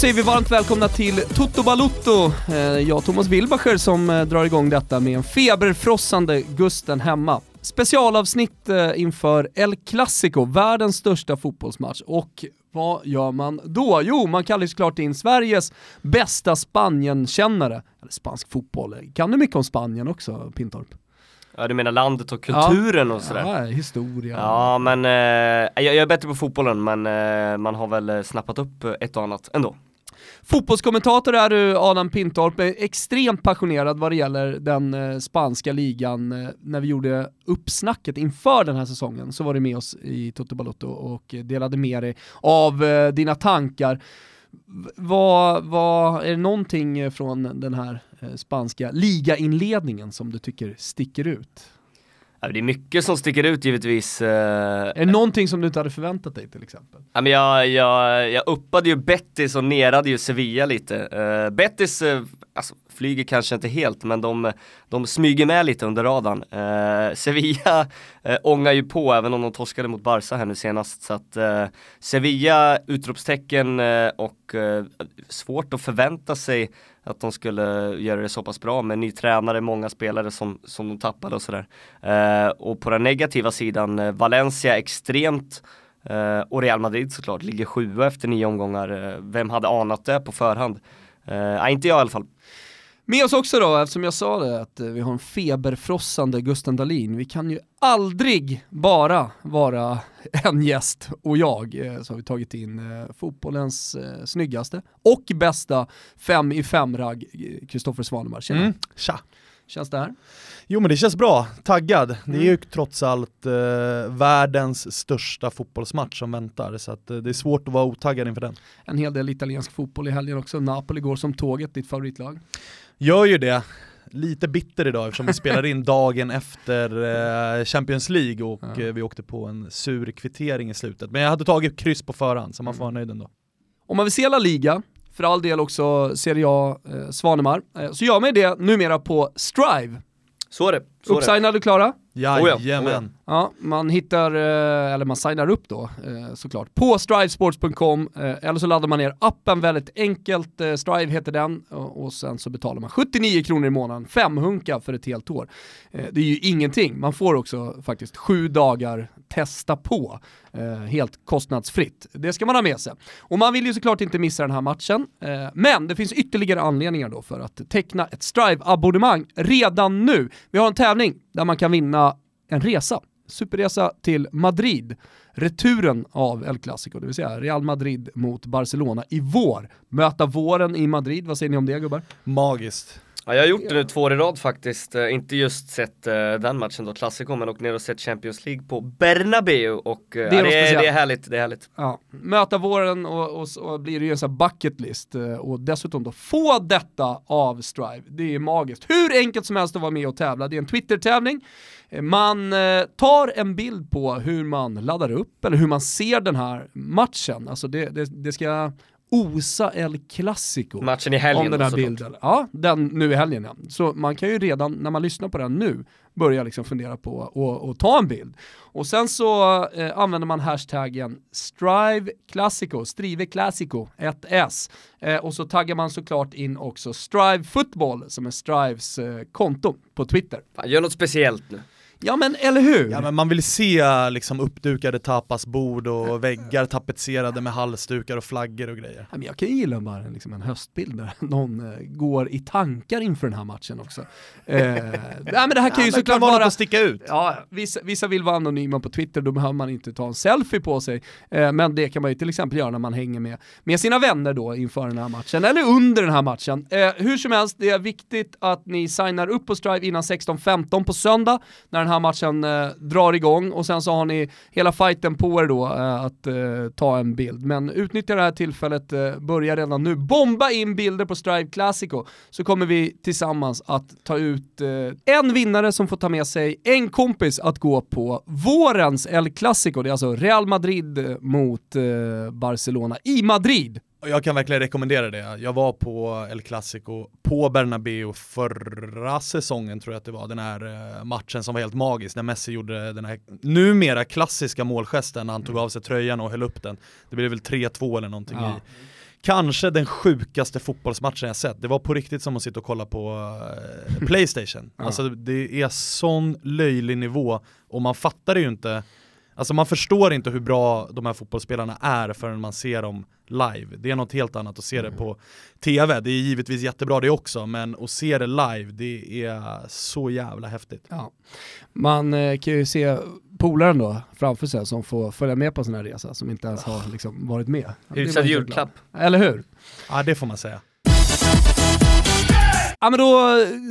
säger vi varmt välkomna till Toto Balutto. Eh, jag Thomas Wilbacher som eh, drar igång detta med en feberfrossande Gusten hemma. Specialavsnitt eh, inför El Clasico, världens största fotbollsmatch. Och vad gör man då? Jo, man kallar såklart in Sveriges bästa Spanien-kännare. Eller spansk fotboll. Kan du mycket om Spanien också, Pintorp? Ja du menar landet och kulturen ja. och sådär? Ja, historia. Ja men, eh, jag, jag, är bättre på fotbollen men eh, man har väl snappat upp ett och annat ändå. Fotbollskommentator är du Adam Pintorp, extremt passionerad vad det gäller den eh, spanska ligan. Eh, när vi gjorde uppsnacket inför den här säsongen så var du med oss i Toto Balotto och delade med dig av eh, dina tankar. Vad, vad, är det någonting från den här eh, spanska ligainledningen som du tycker sticker ut? Det är mycket som sticker ut givetvis. Eh. Är det någonting som du inte hade förväntat dig till exempel? Ja, men jag, jag, jag uppade ju Bettis och nerade ju Sevilla lite. Uh, Bettis, uh, alltså flyger kanske inte helt men de, de smyger med lite under radarn. Eh, Sevilla eh, ångar ju på även om de torskade mot Barca här nu senast. Så att eh, Sevilla, utropstecken eh, och eh, svårt att förvänta sig att de skulle göra det så pass bra med ny tränare, många spelare som, som de tappade och sådär. Eh, och på den negativa sidan, eh, Valencia extremt eh, och Real Madrid såklart ligger sjua efter nio omgångar. Eh, vem hade anat det på förhand? Eh, inte jag i alla fall. Med oss också då, eftersom jag sa det, att eh, vi har en feberfrossande Gusten Dahlin. Vi kan ju aldrig bara vara en gäst och jag, eh, så har vi tagit in eh, fotbollens snyggaste och bästa fem i fem-ragg, Kristoffer Svanemar. Tjena. Mm. Tja. Känns det här? Jo men det känns bra, taggad. Det är ju mm. trots allt eh, världens största fotbollsmatch som väntar, så att, eh, det är svårt att vara otaggad inför den. En hel del italiensk fotboll i helgen också. Napoli går som tåget, ditt favoritlag. Gör ju det. Lite bitter idag eftersom vi spelar in dagen efter eh, Champions League och ja. Eh, vi åkte på en sur kvittering i slutet. Men jag hade tagit kryss på förhand så man får vara nöjd ändå. Om man vill se La Liga, för all del också Serie A, eh, Svanemar, eh, så gör man det numera på Strive. Så är det. Uppsignade och klara? Jajamän. Ja, man hittar, eh, eller man signar upp då eh, såklart, på strivesports.com eh, eller så laddar man ner appen väldigt enkelt, Strive heter den och sen så betalar man 79 kronor i månaden, fem hunka för ett helt år. Det är ju ingenting, man får också faktiskt sju dagar testa på helt kostnadsfritt. Det ska man ha med sig. Och man vill ju såklart inte missa den här matchen, men det finns ytterligare anledningar då för att teckna ett Strive-abonnemang redan nu. Vi har en tävling där man kan vinna en resa. Superresa till Madrid. Returen av El Clasico, det vill säga Real Madrid mot Barcelona i vår. Möta våren i Madrid, vad säger ni om det gubbar? Magiskt. Ja, jag har gjort det nu två år i rad faktiskt, uh, inte just sett uh, den matchen då, Clasico, men åkt ner och sett Champions League på Bernabeu och uh, det, är ja, det, är, det, är härligt, det är härligt. Ja. Möta våren och, och, och blir det ju en sån bucket list och dessutom då få detta av Strive, det är magiskt. Hur enkelt som helst att vara med och tävla, det är en Twitter-tävling, man tar en bild på hur man laddar upp eller hur man ser den här matchen, alltså det, det, det ska osa El Clasico. Matchen i helgen om den här bilden. Ja, den nu i helgen ja. Så man kan ju redan, när man lyssnar på den nu, börja liksom fundera på att ta en bild. Och sen så eh, använder man hashtaggen Strive Classico, Strive Classico, 1S. Eh, och så taggar man såklart in också Strive Football som är Strives eh, konto på Twitter. Fan, gör något speciellt nu. Ja men eller hur? Ja men man vill se liksom uppdukade tapasbord och väggar tapetserade med halsdukar och flaggor och grejer. Ja, men jag kan ju gilla bara liksom en höstbild där någon eh, går i tankar inför den här matchen också. Eh, ja, men det här kan ja, ju såklart vara... att sticka ut. Ja, vissa, vissa vill vara anonyma på Twitter, då behöver man inte ta en selfie på sig. Eh, men det kan man ju till exempel göra när man hänger med, med sina vänner då inför den här matchen, eller under den här matchen. Eh, hur som helst, det är viktigt att ni signar upp på Strive innan 16.15 på söndag, när den här matchen eh, drar igång och sen så har ni hela fighten på er då eh, att eh, ta en bild. Men utnyttja det här tillfället, eh, börja redan nu. Bomba in bilder på Strive Classico så kommer vi tillsammans att ta ut eh, en vinnare som får ta med sig en kompis att gå på vårens El Clasico. Det är alltså Real Madrid eh, mot eh, Barcelona i Madrid. Jag kan verkligen rekommendera det. Jag var på El Clasico på Bernabeu förra säsongen tror jag att det var, den här eh, matchen som var helt magisk när Messi gjorde den här numera klassiska målgesten när han tog av sig tröjan och höll upp den. Det blev väl 3-2 eller någonting ja. i kanske den sjukaste fotbollsmatchen jag sett. Det var på riktigt som att sitta och kolla på eh, Playstation. Ja. Alltså det är sån löjlig nivå och man fattar ju inte. Alltså man förstår inte hur bra de här fotbollsspelarna är förrän man ser dem live. Det är något helt annat att se det på TV. Det är givetvis jättebra det också, men att se det live, det är så jävla häftigt. Ja. Man eh, kan ju se polaren då framför sig som får följa med på en sån här resa som inte ens har liksom, varit med. Hyfsad julklapp. Eller hur? Ja, det får man säga. Ja men då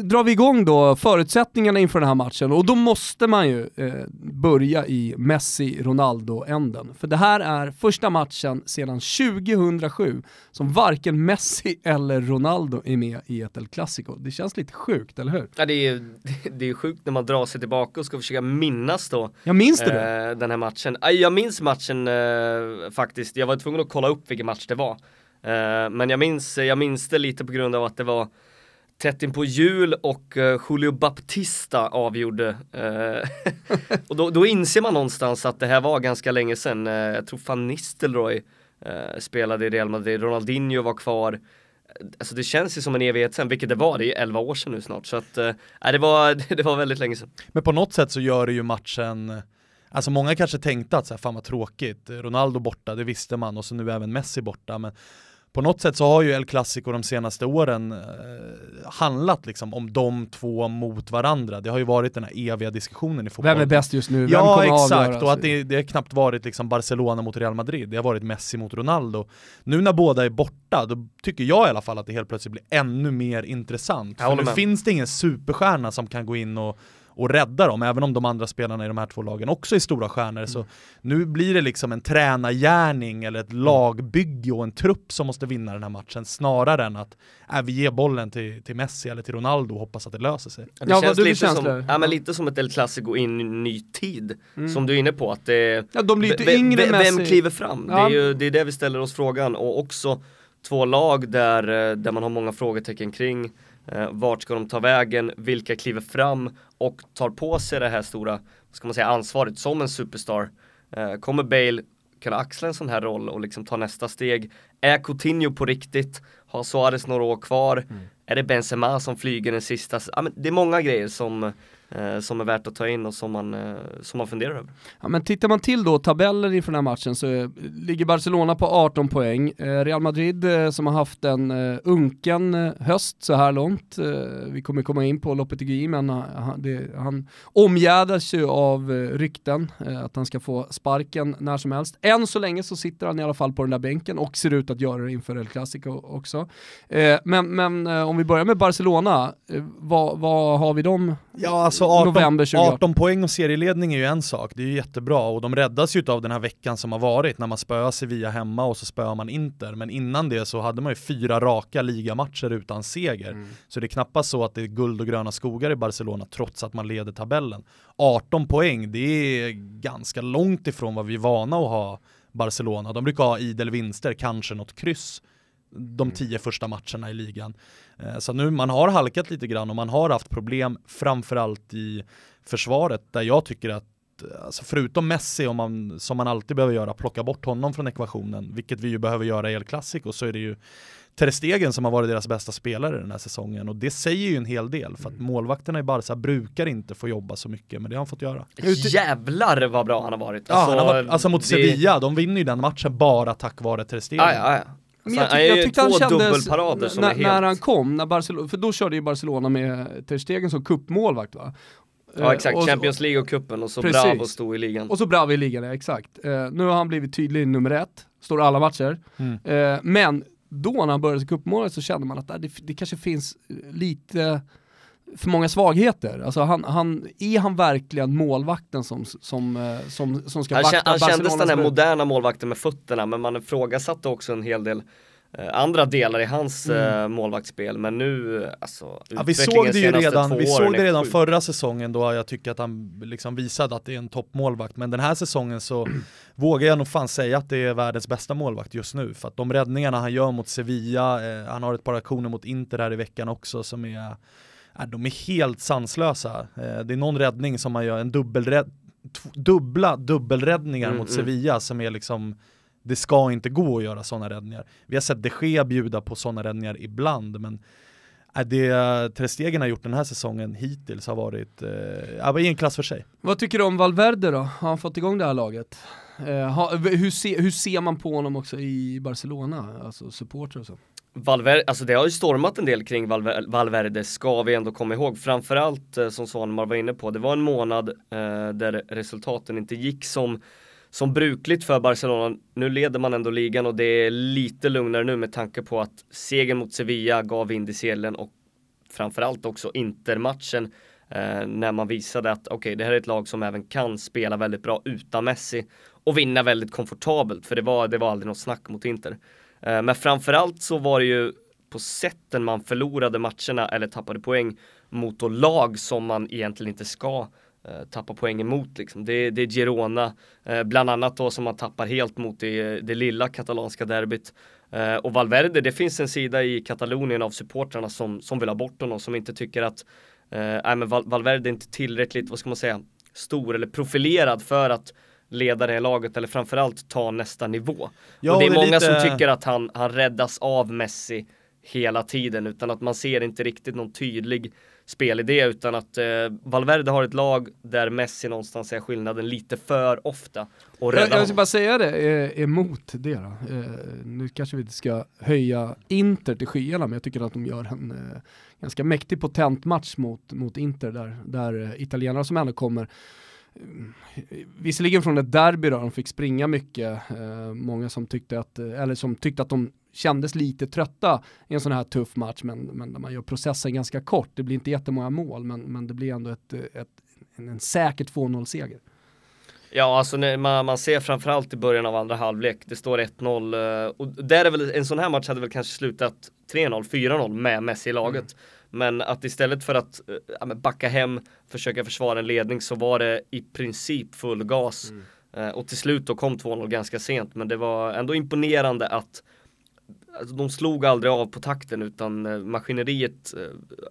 drar vi igång då förutsättningarna inför den här matchen och då måste man ju eh, börja i Messi-Ronaldo-änden. För det här är första matchen sedan 2007 som varken Messi eller Ronaldo är med i ett El Clasico. Det känns lite sjukt, eller hur? Ja, det, är, det är sjukt när man drar sig tillbaka och ska försöka minnas då Jag minns det eh, den här matchen. Jag minns matchen eh, faktiskt, jag var tvungen att kolla upp vilken match det var. Eh, men jag minns, jag minns det lite på grund av att det var tätt in på jul och eh, Julio Baptista avgjorde. Eh, och då, då inser man någonstans att det här var ganska länge sedan. Eh, jag tror fan Nistelrooy spelade i Real Madrid, Ronaldinho var kvar. Alltså det känns ju som en evighet sedan, vilket det var, det är 11 år sedan nu snart. Så att, äh, nej, det, var, det var väldigt länge sedan. Men på något sätt så gör det ju matchen Alltså många kanske tänkte att så här, fan vad tråkigt, Ronaldo borta, det visste man och så nu även Messi borta. Men på något sätt så har ju El Clasico de senaste åren eh, handlat liksom om de två mot varandra. Det har ju varit den här eviga diskussionen i fotboll. Vem är bäst just nu? Vem Ja exakt, och att det, det har knappt varit liksom Barcelona mot Real Madrid, det har varit Messi mot Ronaldo. Nu när båda är borta, då tycker jag i alla fall att det helt plötsligt blir ännu mer intressant. För nu finns det ingen superstjärna som kan gå in och och rädda dem, även om de andra spelarna i de här två lagen också är stora stjärnor. Så Mm. nu blir det liksom en tränargärning eller ett lagbygge och en trupp som måste vinna den här matchen snarare än att äh, vi ger bollen till, till Messi eller till Ronaldo och hoppas att det löser sig. Ja, det Ja, känns lite, som, känslor? ja, men lite som ett El Clasico i en ny tid. Mm. Som du är inne på, att det Ja, de blir lite yngre ve- Messi. Vem kliver fram? Ja. Det, är ju, det är det vi ställer oss frågan och också två lag där, eh, där man har många frågetecken kring. Eh, vart ska de ta vägen? Vilka kliver fram och tar på sig det här stora, ska man säga, ansvaret som en superstar? Eh, kommer Bale kunna axla en sån här roll och liksom ta nästa steg? Är Coutinho på riktigt? Har Suarez några år kvar? Mm. Är det Benzema som flyger den sista? Ja, men det är många grejer som, eh, som är värt att ta in och som man, eh, som man funderar över. Ja, men tittar man till då tabellen inför den här matchen så eh, ligger Barcelona på 18 poäng. Eh, Real Madrid eh, som har haft en eh, unken höst så här långt. Eh, vi kommer komma in på Lopetegui men han, det, han omgärdas ju av eh, rykten eh, att han ska få sparken när som helst. Än så länge så sitter han i alla fall på den där bänken och ser ut att göra det inför El Clasico också. Eh, men men eh, om vi börjar med Barcelona, eh, vad, vad har vi dem Ja, alltså 18, november 2018? 18 poäng och serieledning är ju en sak, det är ju jättebra och de räddas ju av den här veckan som har varit när man spöar Sevilla hemma och så spöar man Inter. Men innan det så hade man ju fyra raka ligamatcher utan seger. Mm. Så det är knappast så att det är guld och gröna skogar i Barcelona trots att man leder tabellen. 18 poäng, det är ganska långt ifrån vad vi är vana att ha Barcelona. De brukar ha idel vinster, kanske något kryss de tio första matcherna i ligan. Eh, Så nu, man har halkat lite grann och man har haft problem framförallt i försvaret där jag tycker att eh, Alltså förutom Messi, om man, som man alltid behöver göra, plocka bort honom från ekvationen, vilket vi ju behöver göra i El Clasico, så är det ju Ter Stegen som har varit deras bästa spelare den här säsongen och det säger ju en hel del för att målvakterna i Barca brukar inte få jobba så mycket men det har han fått göra. Jävlar vad bra han har varit. Ja, han har varit, alltså mot det- Sevilla, de vinner ju den matchen bara tack vare Ter Stegen. Ja, ja, ja. Men jag, tyck, jag tyckte han kändes, när, är helt... när han kom, när Barcelona, för då körde ju Barcelona med Ter Stegen som cupmålvakt va? Ja Eh, exakt, och, Champions League och kuppen och så Precis. Bravo stod i ligan. Och så Bravo i ligan, ja, exakt. Eh, nu har han blivit tydlig nummer ett, står alla matcher. Mm. Eh, men då när han började som cupmålvakt så kände man att äh, det, det kanske finns lite för många svagheter. Alltså han, han, är han verkligen målvakten som, som, eh, som, som ska Han, vakta han kändes den här moderna målvakten med fötterna men man ifrågasatte också en hel del eh, andra delar i hans Mm. eh, målvaktsspel men nu alltså Ja, vi såg det ju redan, vi såg det redan sjuk. förra säsongen då jag tycker att han liksom visade att det är en toppmålvakt. Men den här säsongen så vågar jag nog fan säga att det är världens bästa målvakt just nu. För att de räddningarna han gör mot Sevilla, eh, han har ett par aktioner mot Inter här i veckan också som är, de är helt sanslösa. Eh, det är någon räddning som han gör, en dubbelrädd, dubbla dubbelräddningar Mm, mot mm. Sevilla som är liksom det ska inte gå att göra sådana räddningar. Vi har sett de Gea bjuda på sådana räddningar ibland, men äh, det Trestegen har gjort den här säsongen hittills har varit eh, i en klass för sig. Vad tycker du om Valverde då? Har han fått igång det här laget? Eh, ha, hur, se, hur ser man på honom också i Barcelona, alltså supporter och så? Valverde, alltså det har ju stormat en del kring Valver Valverde, ska vi ändå komma ihåg. Framförallt eh, som Svanemar var inne på, det var en månad eh, där resultaten inte gick som, som brukligt för Barcelona. Nu leder man ändå ligan och det är lite lugnare nu med tanke på att segern mot Sevilla gav vind i seglen och framförallt också Intermatchen eh, när man visade att okej, okay, det här är ett lag som även kan spela väldigt bra utan Messi och vinna väldigt komfortabelt, för det var, det var aldrig något snack mot Inter. Eh, men framförallt så var det ju på sätten man förlorade matcherna eller tappade poäng mot lag som man egentligen inte ska eh, tappa poäng emot. Liksom. Det, det är Girona, eh, bland annat då som man tappar helt mot det, det lilla katalanska derbyt. Och Valverde, det finns en sida i Katalonien av supportrarna som, som vill ha bort honom, som inte tycker att eh, men Valverde är inte tillräckligt, vad ska man säga, stor eller profilerad för att leda det här laget eller framförallt ta nästa nivå. Ja, och det är många lite... som tycker att han, han räddas av Messi hela tiden utan att man ser inte riktigt någon tydlig spelidé utan att eh, Valverde har ett lag där Messi någonstans är skillnaden lite för ofta. Och jag, jag ska bara säga det eh, emot det då. Eh, nu kanske vi inte ska höja Inter till skyarna men jag tycker att de gör en eh, ganska mäktig potent match mot, mot Inter där, där eh, italienarna som ändå kommer visserligen från ett derby då, de fick springa mycket, eh, många som tyckte att, eh, eller som tyckte att de kändes lite trötta i en sån här tuff match, men, men man gör processen ganska kort, det blir inte jättemånga mål, men, men det blir ändå ett, ett, en, en säker 2-0-seger. Ja, alltså man, man ser framförallt i början av andra halvlek, det står 1-0 eh, och där är väl, en sån här match hade väl kanske slutat 3-0, 4-0 med Messi i laget. Mm. Men att istället för att äh, backa hem, försöka försvara en ledning så var det i princip full gas. Mm. Uh, och till slut då kom 2-0 ganska sent men det var ändå imponerande att alltså, de slog aldrig av på takten utan uh, maskineriet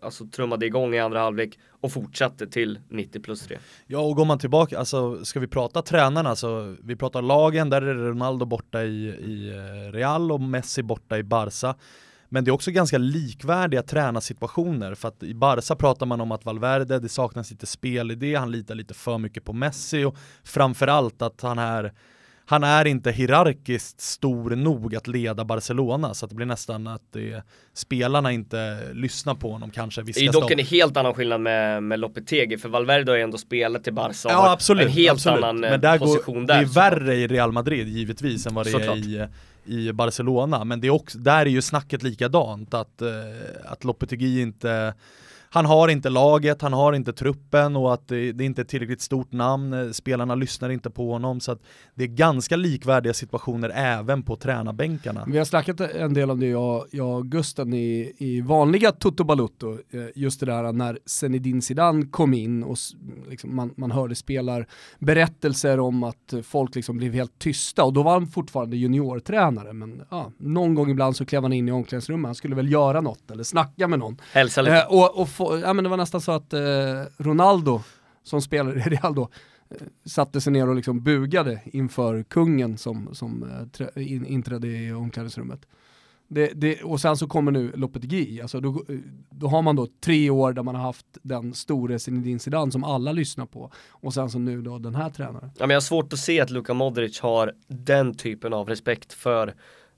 alltså trummade igång i andra halvlek och fortsatte till 90 plus 3. Ja och går man tillbaka, alltså ska vi prata tränarna så vi pratar lagen, där är Ronaldo borta i, i Real och Messi borta i Barca. Men det är också ganska likvärdiga tränarsituationer för att i Barca pratar man om att Valverde, det saknas lite spelidé, han litar lite för mycket på Messi och framförallt att han är han är inte hierarkiskt stor nog att leda Barcelona så det blir nästan att det, spelarna inte lyssnar på honom kanske. Det är dock en helt annan skillnad med, med Lopetegi för Valverde har ju ändå spelat till Barca och ja, absolut, en helt absolut. annan Men där position går, där. Det är värre i Real Madrid givetvis än vad det Såklart. är i i Barcelona, men det är också, där är ju snacket likadant, att, eh, att Lopetegui inte han har inte laget, han har inte truppen och att det, det är inte är tillräckligt stort namn, spelarna lyssnar inte på honom så att det är ganska likvärdiga situationer även på tränarbänkarna. Vi har snackat en del om det jag, jag och Gusten i, i vanliga Toto Balutto, eh, just det där när Zinedine Zidane kom in och liksom man, man hörde spelar berättelser om att folk liksom blev helt tysta och då var han fortfarande juniortränare men ja, någon gång ibland så klev han in i omklädningsrummet, han skulle väl göra något eller snacka med någon. Hälsa lite. Eh, och, och få, ja men det var nästan så att eh, Ronaldo, som spelar i Real då, eh, satte sig ner och liksom bugade inför kungen som, som eh, in, inträdde i omklädningsrummet. Det, det, och sen så kommer nu Lopetegui, alltså då, eh, då har man då tre år där man har haft den store Zinedine Zidane som alla lyssnar på och sen så nu då den här tränaren. Ja, men jag har svårt att se att Luka Modric har den typen av respekt för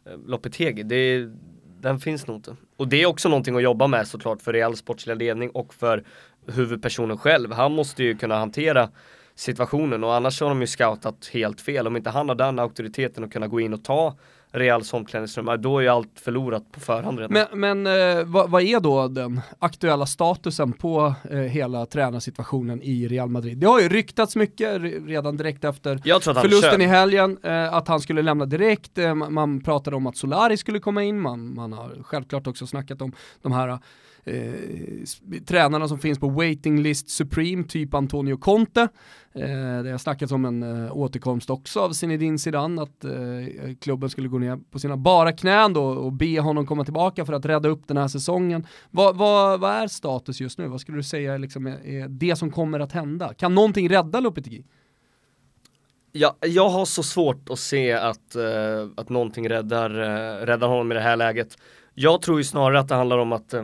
eh, Lopetegui. Det, den finns nog inte. Och det är också någonting att jobba med såklart för Real sportsliga ledning och för huvudpersonen själv. Han måste ju kunna hantera situationen och annars har de ju scoutat helt fel. Om inte han har den auktoriteten att kunna gå in och ta Reals omklädningsrum, då är ju allt förlorat på förhand redan. Men, men eh, vad, vad, är då den aktuella statusen på eh, hela tränarsituationen i Real Madrid? Det har ju ryktats mycket redan direkt efter förlusten i helgen, eh, att han skulle lämna direkt, eh, man pratade om att Solari skulle komma in, man, man har självklart också snackat om de här eh, tränarna som finns på waiting list Supreme, typ Antonio Conte. Eh, det har snackats om en eh, återkomst också av Zinedine Zidane, att eh, klubben skulle gå ner på sina bara knän då och be honom komma tillbaka för att rädda upp den här säsongen. Vad, va, va är status just nu? Vad skulle du säga liksom är, är det som kommer att hända? Kan någonting rädda Lopetegui? Ja, jag har så svårt att se att, eh, att någonting räddar, eh, räddar honom i det här läget. Jag tror ju snarare att det handlar om att äh,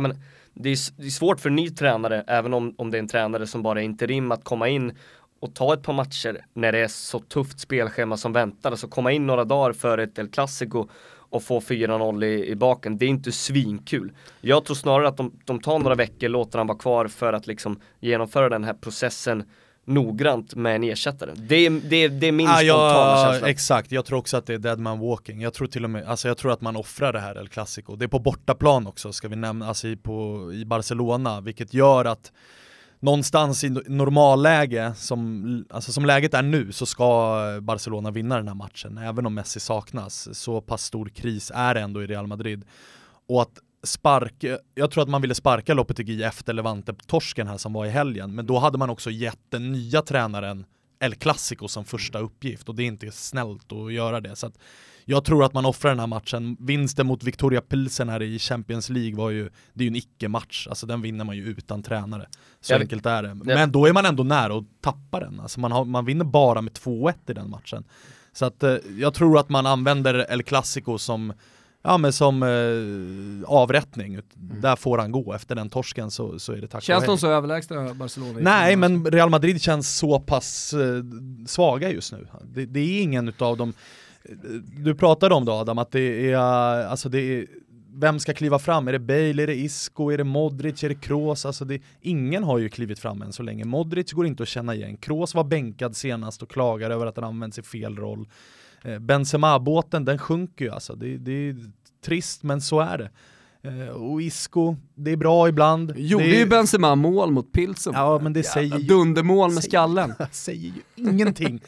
men, det, är, det är svårt för en ny tränare, även om, om det är en tränare som bara är interim, att komma in och ta ett par matcher när det är så tufft spelschema som väntar. Alltså komma in några dagar före ett El Clasico och få 4-0 i, i baken, det är inte svinkul. Jag tror snarare att de, de tar några veckor, låter han vara kvar för att liksom genomföra den här processen noggrant med en ersättare. Det är, det det är min ah, spontana ja, känsla. Exakt, jag tror också att det är dead man walking. Jag tror till och med, alltså jag tror att man offrar det här El Clasico. Det är på bortaplan också, ska vi nämna, alltså i, på, i Barcelona, vilket gör att någonstans i normalläge, som, alltså som läget är nu, så ska Barcelona vinna den här matchen, även om Messi saknas. Så pass stor kris är det ändå i Real Madrid. Och att sparka, jag tror att man ville sparka Lopetegui efter Levante-torsken här som var i helgen, men då hade man också gett den nya tränaren El Clasico som första uppgift och det är inte snällt att göra det. Så jag tror att man offrar den här matchen. Vinsten mot Victoria Pilsen här i Champions League var ju, det är ju en icke-match, alltså den vinner man ju utan tränare. Så jag enkelt är det. Men då är man ändå nära att tappa den, alltså man, har, man vinner bara med 2-1 i den matchen. Så att eh, jag tror att man använder El Clasico som Ja men som eh, avrättning, mm. där får han gå, efter den torsken så, så är det tack Känns de så överlägsna Barcelona? Nej men Real Madrid känns så pass eh, svaga just nu. Det, det är ingen utav dem, du pratade om det Adam, att det är, alltså det är, vem ska kliva fram? Är det Bale, är det Isco, är det Modric, är det Kroos? Alltså det, ingen har ju klivit fram än så länge. Modric går inte att känna igen. Kroos var bänkad senast och klagar över att han används i fel roll. Eh, Benzema-båten, den sjunker ju alltså. Det, det är trist, men så är det. Eh, och Isco, det är bra ibland. Gjorde det är... ju Benzema mål mot Pilsen. Ja, men det säger ju... Dundermål med säger, skallen. säger ju ingenting.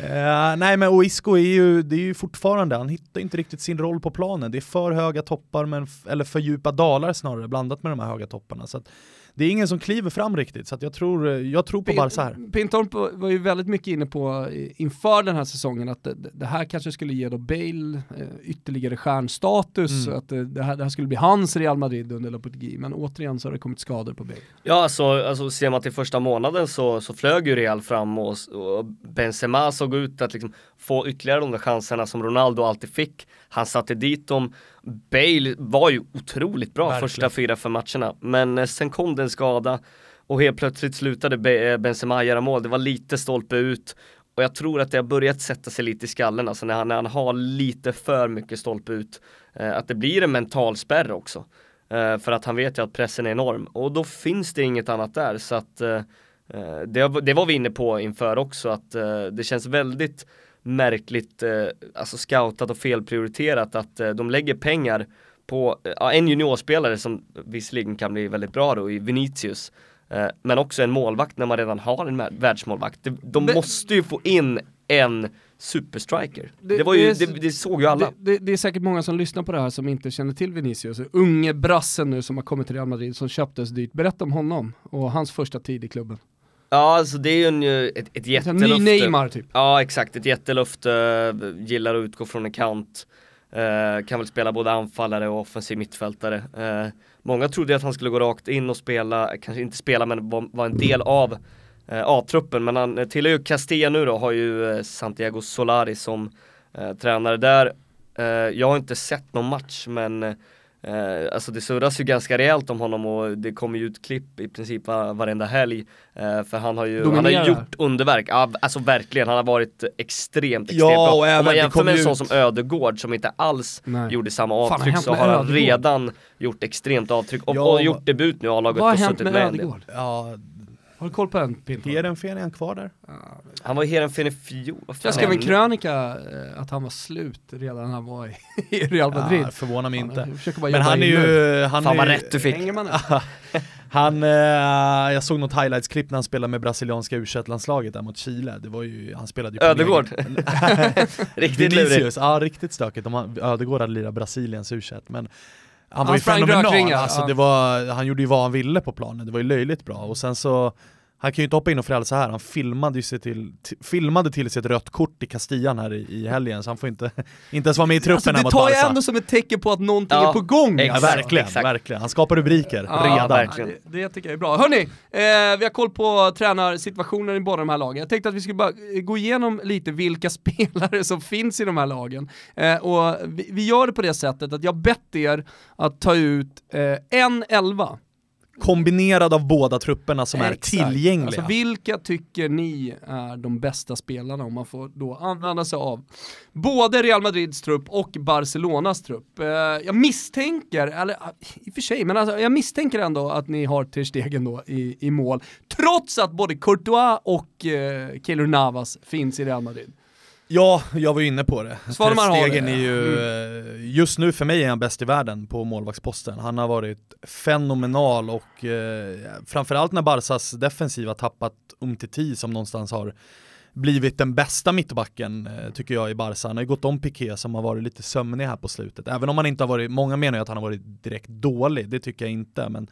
Uh, nej men Oisco är ju, det är ju fortfarande, han hittar inte riktigt sin roll på planen. Det är för höga toppar, men, eller för djupa dalar snarare, blandat med de här höga topparna. Så att, det är ingen som kliver fram riktigt, så att jag, tror, jag tror på Pin, Barca här. Pintorp var ju väldigt mycket inne på inför den här säsongen att det, det här kanske skulle ge då Bale eh, ytterligare stjärnstatus, mm. att det, det, här, det här skulle bli hans Real Madrid under Lopetegui, men återigen så har det kommit skador på Bale. Ja, alltså, alltså ser man till första månaden så, så flög ju Real fram och, och Benzema såg ut att liksom få ytterligare de där chanserna som Ronaldo alltid fick. Han satte dit dem. Bale var ju otroligt bra Verkligen. första fyra, fem matcherna, men eh, sen kom det en skada och helt plötsligt slutade eh, Benzema göra mål. Det var lite stolpe ut och jag tror att det har börjat sätta sig lite i skallen, alltså när han, när han har lite för mycket stolpe ut. Eh, att det blir en mental spärr också. Eh, för att han vet ju att pressen är enorm och då finns det inget annat där så att eh, eh det, det, var vi inne på inför också att det känns väldigt märkligt eh, alltså scoutat och felprioriterat att eh, de lägger pengar på eh, en juniorspelare som visserligen kan bli väldigt bra då i Vinicius eh, men också en målvakt när man redan har en världsmålvakt. De, de men, måste ju få in en superstriker. Det, det, var ju, det, det, såg ju alla. Det, det, är säkert många som lyssnar på det här som inte känner till Vinicius. Unge brassen nu som har kommit till Real Madrid som köptes dyrt. Berätta om honom och hans första tid i klubben. Ja, alltså det är ju en, ett, ett jättelöfte. Ny Neymar typ. Ja, exakt. Ett jättelöfte, gillar att utgå från en kant. Uh, kan väl spela både anfallare och offensiv mittfältare. Uh, många trodde att han skulle gå rakt in och spela, kanske inte spela men var, var en del av uh, A-truppen. Men han tillhör ju Castilla nu då, har ju Santiago Solari som tränare där. jag har inte sett någon match men Eh, alltså det surras ju ganska rejält om honom och det kommer ju ut klipp i princip var, varenda helg. Eh, för han har ju han har gjort underverk, ja, alltså verkligen, han har varit extremt, extremt ja, bra. Om man jämför med en sån som Ödegård som inte alls Nej. gjorde samma avtryck Fan, så har han redan gjort extremt avtryck och, ja, och gjort debut nu i A-laget och suttit med. Vad har hänt med Ödegård? Har du koll på den Pinto? Heerenveen, är han kvar där? Han var i Heerenveen i fjol. Jag skrev en krönika eh, att han var slut redan när han var i, i Real Madrid. Ja, förvånar mig inte. Men han är ju... Han Fan vad rätt du fick. han, eh, jag såg något highlights-klipp när han spelade med brasilianska u landslaget där mot Chile. Det var ju, han spelade ju Ödegård? riktigt lurigt. Ja, riktigt stökigt. Om Ödegård hade lirat Brasiliens u men han, var ju fenomenal, alltså, det var, han gjorde ju vad han ville på planen, det var ju löjligt bra. Och sen så han kan ju inte hoppa in och frälsa här, han filmade, ju sig till, filmade till sig ett rött kort i Castillan här i, i helgen, så han får inte, inte ens vara med i truppen alltså, Det tar jag ändå som ett tecken på att någonting ja, är på gång. Ja, verkligen, exakt. verkligen. Han skapar rubriker ja, redan. Verkligen. Det, det tycker jag är bra. Hörni, eh, vi har koll på tränarsituationen i båda de här lagen. Jag tänkte att vi skulle bara gå igenom lite vilka spelare som finns i de här lagen. Eh, och vi, vi, gör det på det sättet att jag bett er att ta ut eh, en elva kombinerad av båda trupperna som Exakt. är tillgängliga. Alltså, vilka tycker ni är de bästa spelarna om man får då använda sig av både Real Madrids trupp och Barcelonas trupp? Eh, jag misstänker, eller i och för sig, men alltså, jag misstänker ändå att ni har Ter Stegen då i, i mål, trots att både Courtois och eh, Keylor Navas finns i Real Madrid. Ja, jag var ju inne på det. Svanemar Stegen är ju, mm. Eh, just nu för mig är han bäst i världen på målvaktsposten. Han har varit fenomenal och eh, framförallt när Barsas defensiv har tappat Umtiti som någonstans har blivit den bästa mittbacken eh, tycker jag i Barca. Han har ju gått om Piqué som har varit lite sömnig här på slutet. Även om han inte har varit, många menar ju att han har varit direkt dålig, det tycker jag inte. Men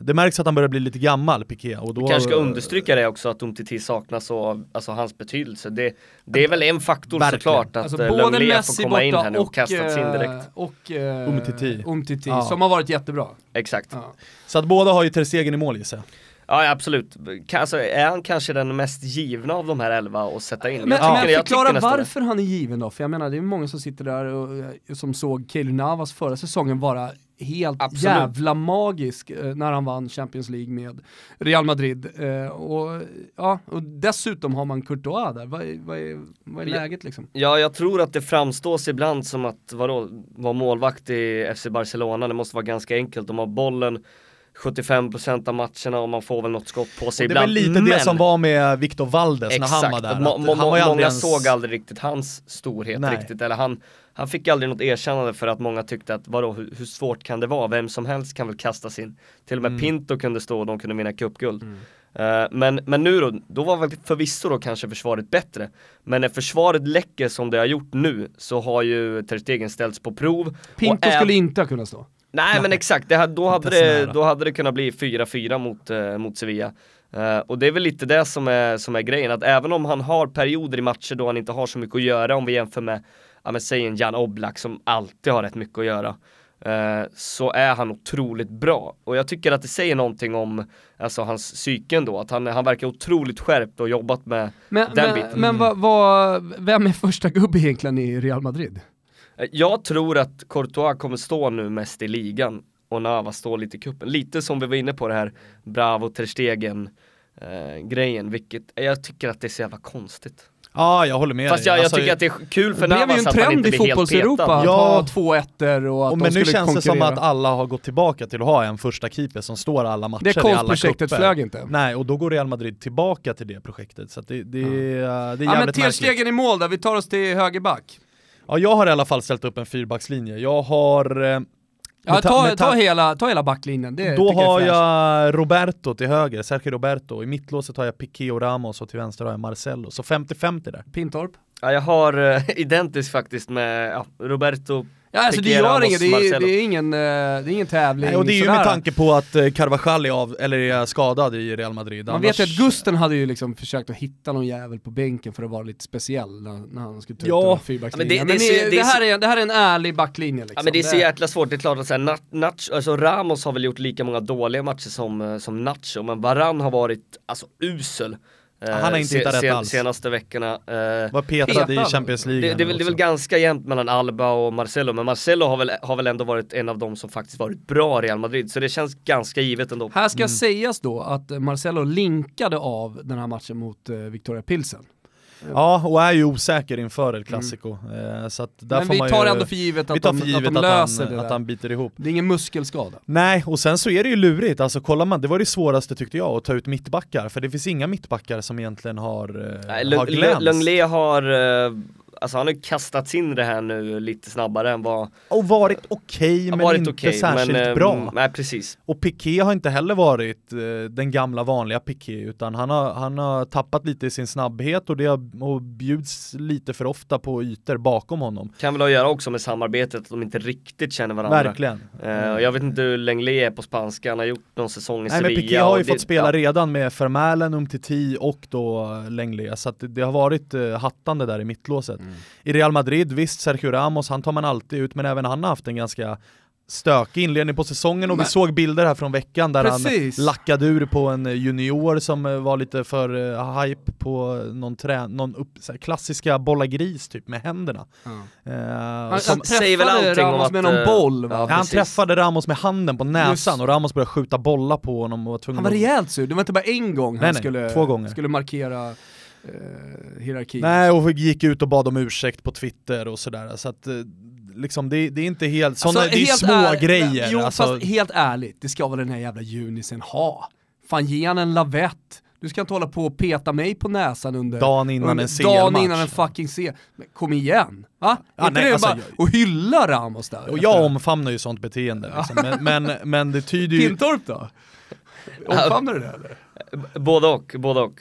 det märks att han börjar bli lite gammal, Piqué. Och då... Vi kanske ska understryka det också, att Umtiti saknas och alltså hans betydelse. Det, det är väl en faktor Verkligen. såklart, att alltså, eh, Lenglet får komma in här nu och, och kastats in direkt. Och uh, Umtiti, Umtiti ja. som har varit jättebra. Exakt. Ja. Så att båda har ju Ter Stegen i mål gissar jag. Ja absolut, alltså, är han kanske den mest givna av de här elva att sätta in? Men, jag men förklara varför han är given då, för jag menar det är många som sitter där och som såg Keylor Navas förra säsongen vara helt Absolut. jävla magisk eh, när han vann Champions League med Real Madrid. Eh, och, ja, och dessutom har man Courtois där, vad, vad är, vad är läget liksom? Ja, jag tror att det framstås ibland som att vadå, vara målvakt i FC Barcelona, det måste vara ganska enkelt. De har bollen 75% av matcherna och man får väl något skott på sig ibland. Det är väl lite men... det som var med Victor Valdes när han var där. Var många ens... såg aldrig riktigt hans storhet Nej. riktigt, eller han, han fick aldrig något erkännande för att många tyckte att vadå, hur, hur svårt kan det vara? Vem som helst kan väl kasta sin. Till och med mm. Pinto kunde stå och de kunde vinna cupguld. Mm. Uh, men, men nu då, då var väl förvisso då kanske försvaret bättre. Men när försvaret läcker som det har gjort nu så har ju Ter Stegen ställts på prov. Pinto skulle inte ha kunnat stå. Nej men exakt, det, då, hade det, då hade det kunnat bli 4-4 mot, uh, mot Sevilla. Uh, och det är väl lite det som är, som är grejen, att även om han har perioder i matcher då han inte har så mycket att göra om vi jämför med, ja men säg en Jan Oblak som alltid har rätt mycket att göra. Uh, så är han otroligt bra. Och jag tycker att det säger någonting om alltså, hans psyken då, att han, han verkar otroligt skärpt och jobbat med men, den men, biten. Men vad, vad, vem är första gubbe egentligen i Real Madrid? Eh, jag tror att Courtois kommer stå nu mest i ligan och Nava står lite i kuppen. Lite som vi var inne på det här Bravo Terstegen eh, grejen, vilket jag tycker att det är så jävla konstigt. Ja, jag håller med Fast jag, jag alltså, tycker att det är kul för Navas att han inte blir helt petad. Det blev ju en trend i fotbolls-Europa, ja. att ha två ettor och att och de Men nu känns konkurrera. det som att alla har gått tillbaka till att ha en första keeper som står alla matcher det i alla projektet flög inte. Nej, och då går Real Madrid tillbaka till det projektet. Så det, det, ja. det är jävligt ja, men Ter Stegen i mål där, vi tar oss till högerback. Ja, jag har i alla fall ställt upp en fyrbackslinje. Jag har eh, Ja, ta, ta, hela, ta hela backlinjen. Det Då har jag, jag Roberto till höger, Sergio Roberto. I mittlåset har jag Piqué och Ramos och till vänster har jag Marcelo. Så 50-50 där. Pintorp? Ja, jag har uh, identiskt faktiskt med ja, Roberto Ja alltså det gör inget, det är, det är ingen, uh, det är ingen tävling Nej, och det är ju med tanke på att uh, Carvajal är, av, eller är skadad i Real Madrid. Man Annars... vet ju att Gusten hade ju liksom försökt att hitta någon jävel på bänken för att vara lite speciell när, när han skulle ta ja. ut fyrbackslinjen. Men, det, det, men det, det, här är, det här är en ärlig backlinje liksom. Ja men det är så jäkla svårt, det är klart att säga, Nacho, alltså Ramos har väl gjort lika många dåliga matcher som, eh, som Nacho, men Varann har varit alltså usel. Han har inte hittat rätt alls. Senaste veckorna. Eh, Var petad, petad, i Champions League. Det, det, det, är väl ganska jämnt mellan Alba och Marcelo, men Marcelo har väl, har väl ändå varit en av dem som faktiskt varit bra i Real Madrid, så det känns ganska givet ändå. Här ska mm. sägas då att Marcelo linkade av den här matchen mot uh, Victoria Pilsen. Ja, och är ju osäker inför El Clasico. Mm. Så att där Men vi tar ju, ändå för givet att, de, givet att de löser att han, det Att han biter ihop. Det är ingen muskelskada. Nej, och sen så är det ju lurigt. Alltså kollar man, det var det svåraste tyckte jag, att ta ut mittbackar. För det finns inga mittbackar som egentligen har, Nej, har glänst. Lenglet har alltså han har ju kastats in det här nu lite snabbare än vad Och varit okej har men varit inte okej, särskilt men, eh, bra. Nej precis. Och Piqué har inte heller varit eh, den gamla vanliga Piqué utan han har, han har tappat lite i sin snabbhet och det har, och bjuds lite för ofta på ytor bakom honom. Kan väl ha att göra också med samarbetet, att de inte riktigt känner varandra. Verkligen. Eh, och jag vet inte hur Lenglet är på spanska, han har gjort någon säsong i Nej Sevilla. men Piqué har ju det- fått spela ja. redan med Vermaelen, Umtiti och då Lenglet så att det, det har varit eh, hattande där i mittlåset. Mm. I Real Madrid, visst Sergio Ramos, han tar man alltid ut men även han har haft en ganska stökig inledning på säsongen och Men- vi såg bilder här från veckan där Precis. han lackade ur på en junior som eh, var lite för uh, hype på någon, trä, någon upp, så här, klassiska bolla gris typ med händerna. Ja. Eh, Han, som, han säger väl träffade Ramos att, med någon eh, boll va? ja, han träffade Ramos med handen på näsan Just. och Ramos började skjuta bollar på honom och var tvungen Han var rejält sur, det var inte bara en gång han Nej, nej, skulle, två gånger. skulle markera eh, hierarkin. Nej, och gick ut och bad om ursäkt på Twitter och sådär. Så att eh, liksom, det, det är inte helt, såna, Alltså, det är helt små är- grejer. Jo alltså, fast helt ärligt, det ska väl den här jävla junisen ha. Fan ge han en lavett. Du ska inte hålla på och peta mig på näsan under Dagen innan under, en CL-match. Dagen innan en fucking C. Men kom igen! Va? Ja, inte nej, det alltså, bara jag- och hylla Ramos där? och jag omfamnar ju sånt beteende. Liksom. Men, men, men det tyder ju... Pintorp då? Omfamnar du det eller? Både och, både och.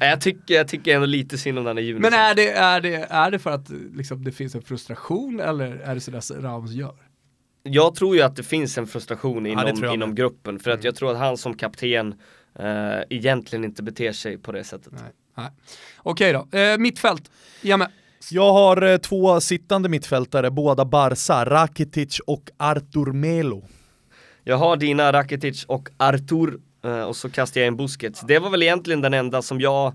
Jag, tycker, jag tycker ändå lite synd om den här Junisen. Men är det, är det, är det för att liksom, det finns en frustration eller är det sådär Ramos gör? Jag tror ju att det finns en frustration inom, jag inom gruppen, för att jag tror att han som kapten eh, egentligen inte beter sig på det sättet. Nej. Nej. Okej då, eh, mittfält. Ja, men. Jag har eh, två sittande mittfältare, båda Barca, Rakitic och Artur Melo. Jag har dina Rakitic och Artur Eh, och så kastade jag in Busquets. Det var väl egentligen den enda som jag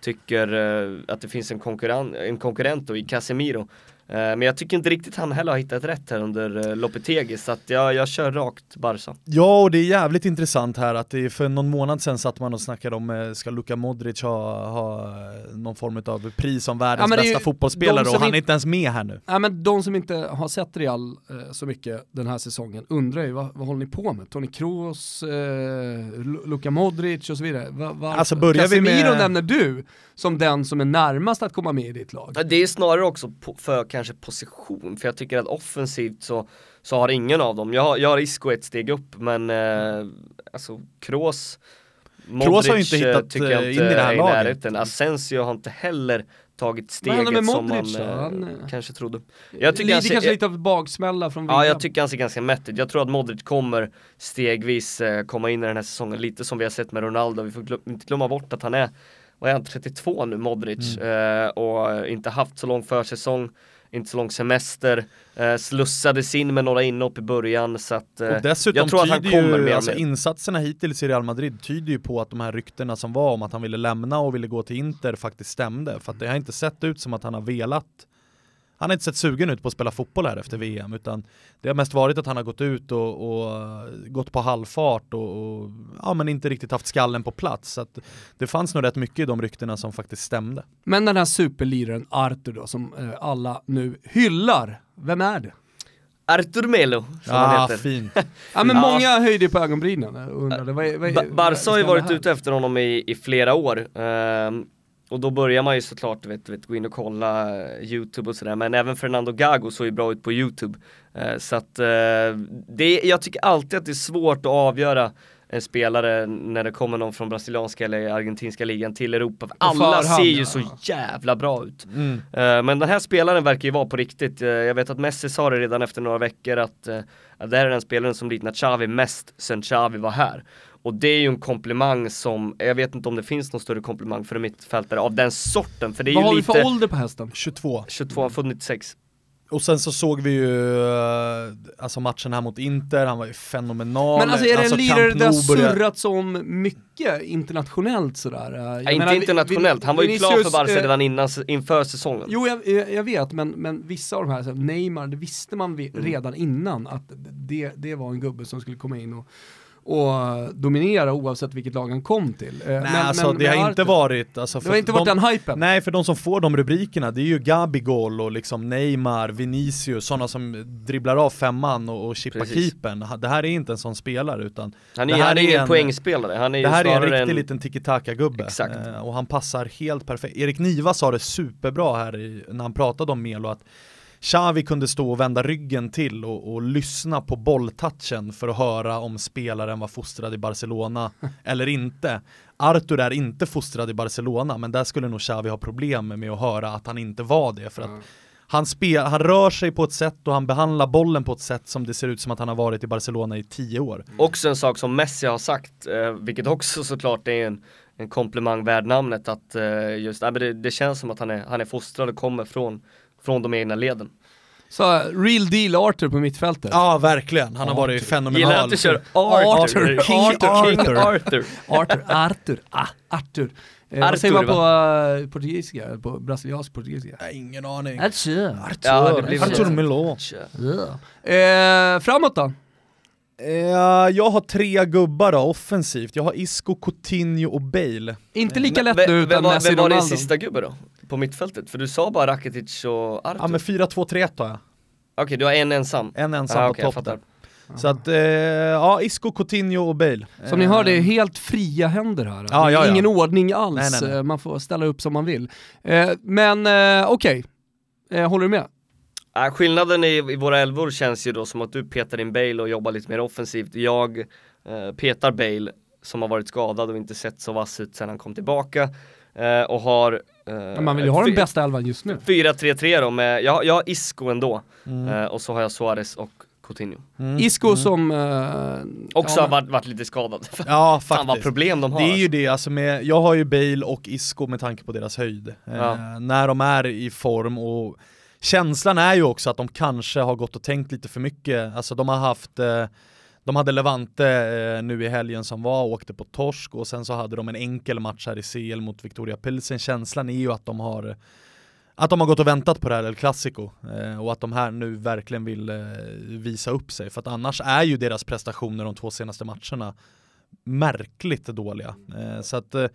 tycker eh, att det finns en, konkurren en konkurrent då i Casemiro. Eh, men jag tycker inte riktigt han heller har hittat rätt här under uh, Lopetegi så att jag, jag kör rakt Barca. Ja, och det är jävligt intressant här att det är för någon månad sedan satt man och snackade om, eh, ska Luka Modric ha, ha eh, någon form av pris som världens Ja, bästa fotbollsspelare och han är inte ens med här nu. Ja, men de som inte har sett Real eh, så mycket den här säsongen undrar ju vad, vad håller ni på med? Toni Kroos, eh, Lu- Luka Modric och så vidare. Va, va, Alltså, börjar vi Casemiro med- nämner du som den som är närmast att komma med i ditt lag. Ja, Det är snarare också för kanske position, för jag tycker att offensivt så, så har ingen av dem, jag har, jag har Isco ett steg upp men eh, alltså Kroos Kroos har ju inte eh, hittat, tycker jag eh, inte in i det här är laget. närheten. Asensio har inte heller tagit steget med som man Modric eh, Han, eh, kanske trodde. Jag tycker Lider han ser- kanske jag- lite av baksmälla från Ja, William. jag tycker han ser ganska mätt ut. Jag tror att Modric kommer stegvis komma in i den här säsongen, lite som vi har sett med Ronaldo. Vi får glöm, inte glömma bort att han är, vad är han, 32 nu, Modric, Mm. eh, och inte haft så lång försäsong, inte så lång semester, eh, slussades in med några inhopp i början så att eh, Och dessutom jag tror att han kommer ju, mer alltså med. insatserna hittills i Real Madrid tyder ju på att de här ryktena som var om att han ville lämna och ville gå till Inter faktiskt stämde. För att det har inte sett ut som att han har velat han har inte sett sugen ut på att spela fotboll här efter VM utan det har mest varit att han har gått ut och, och gått på halvfart och, och ja, men inte riktigt haft skallen på plats. Så att det fanns nog rätt mycket i de ryktena som faktiskt stämde. Men den här superliraren Arthur då, som eh, alla nu hyllar, vem är det? Artur Melo, som han Ah, heter. fint. Ja men Ja. många höjde på ögonbrynen undrade vad, vad, Ba- vad Barca har ju varit ute efter honom i, i flera år. Ehm, och då börjar man ju såklart vet, vet, gå in och kolla eh, YouTube och sådär. Men även Fernando Gago såg ju bra ut på YouTube. Eh, så att eh, det, jag tycker alltid att det är svårt att avgöra en spelare när det kommer någon från brasilianska eller argentinska ligan till Europa. Alla ser ju så jävla bra ut. Mm. Eh, Men den här spelaren verkar ju vara på riktigt. Eh, Jag vet att Messi sa det redan efter några veckor att, att det här är den spelaren som liknar Xavi mest sen Xavi var här. Och det är ju en komplimang som, jag vet inte om det finns någon större komplimang för en mittfältare av den sorten. För det är Vad ju har vi lite, för ålder på hästen? 22. 22, han född 96. Och sen så såg vi ju eh, alltså matchen här mot Inter, han var ju fenomenal. Men alltså är det en lirare det har surrats om mycket internationellt sådär? Jag Ja, menar, inte internationellt, han var ju klar för Barca eh, redan innan, inför säsongen. Jo jag, jag jag vet, men, men vissa av de här, så här, Neymar, det visste man vi- Mm. redan innan att det, det var en gubbe som skulle komma in och, och dominera oavsett vilket lag han kom till. Eh, Nej, alltså det har inte varit... Alltså, det har inte varit de, den hypen. Nej, för de som får de rubrikerna, det är ju Gabigol och liksom Neymar, Vinicius, sådana som dribblar av femman och, och chippar keepern. Det här är inte en sån spelare utan Han Det är, här han är är ingen en- poängspelare, han är det här är en riktig liten tiki-taka-gubbe. Exakt. Eh, och han passar helt perfekt. Erik Niva sa det superbra här i, när han pratade om Melo att Xavi kunde stå och vända ryggen till och, och lyssna på bolltouchen för att höra om spelaren var fostrad i Barcelona eller inte. Artur är inte fostrad i Barcelona, men där skulle nog Xavi ha problem med att höra att han inte var det. För att han, spel, han rör sig på ett sätt och han behandlar bollen på ett sätt som det ser ut som att han har varit i Barcelona i tio år. Också en sak som Messi har sagt, eh, vilket också såklart är en, en komplimang värd namnet, att eh, just, nej, men det, det känns som att han är, han är fostrad och kommer från, från de egna leden. Så real deal Arthur på mittfältet. Ja, verkligen. Han har varit fenomenal. Gillar att du kör Arthur. Arthur, King Arthur. Arthur, King Arthur. Arthur, Arthur, ah, Arthur. Eh, Arthur, vad säger man på va? uh, portugisiska, på brasiliansk portugisiska? Nej, ingen aning. Arthur. Ja, det blir väl Artur det. Melo. Eh, framåt då? Eh, jag har tre gubbar då, offensivt. Jag har Isco, Coutinho och Bale. Inte lika lätt nu utan Messi vem var din Ronaldo. sista gubbe då? På mittfältet? För du sa bara Rakitic och Arthur. Ja men 4-2-3-1 har jag. Okej, du har en ensam. En ensam Ah, på okej, jag topp där. Så att, eh, ja Isco, Coutinho och Bale. Som ni hör, det är Eh, helt fria händer här. Ja, ja, ja. Ingen ordning alls, Nej, nej, nej. Eh, man får ställa upp som man vill. Eh, men eh, okej, eh, håller du med? Äh, skillnaden i, i våra elvor känns ju då som att du petar in Bale och jobbar lite mer offensivt. Jag eh, petar Bale som har varit skadad och inte sett så vass ut sedan han kom tillbaka. Eh, och har... Eh, man vill ju ha den bästa elvan just nu. 4-3-3 då med, jag, jag har Isco ändå. Mm. Eh, och så har jag Suarez och Coutinho. mm, Isco mm. som... Eh, Också ja, har varit, varit lite skadad. Ja Fan vad faktiskt. problem de har. Det är ju alltså. det, alltså med, jag har ju Bale och Isco med tanke på deras höjd. Eh, Ja. När de är i form och känslan är ju också att de kanske har gått och tänkt lite för mycket. Alltså de har haft eh, de hade Levante eh, nu i helgen som var och åkte på torsk och sen så hade de en enkel match här i CL mot Victoria Pilsen. Känslan är ju att de har att de har gått och väntat på det här El Clasico eh, och att de här nu verkligen vill eh, visa upp sig för att annars är ju deras prestationer de två senaste matcherna märkligt dåliga. Eh, så att, eh,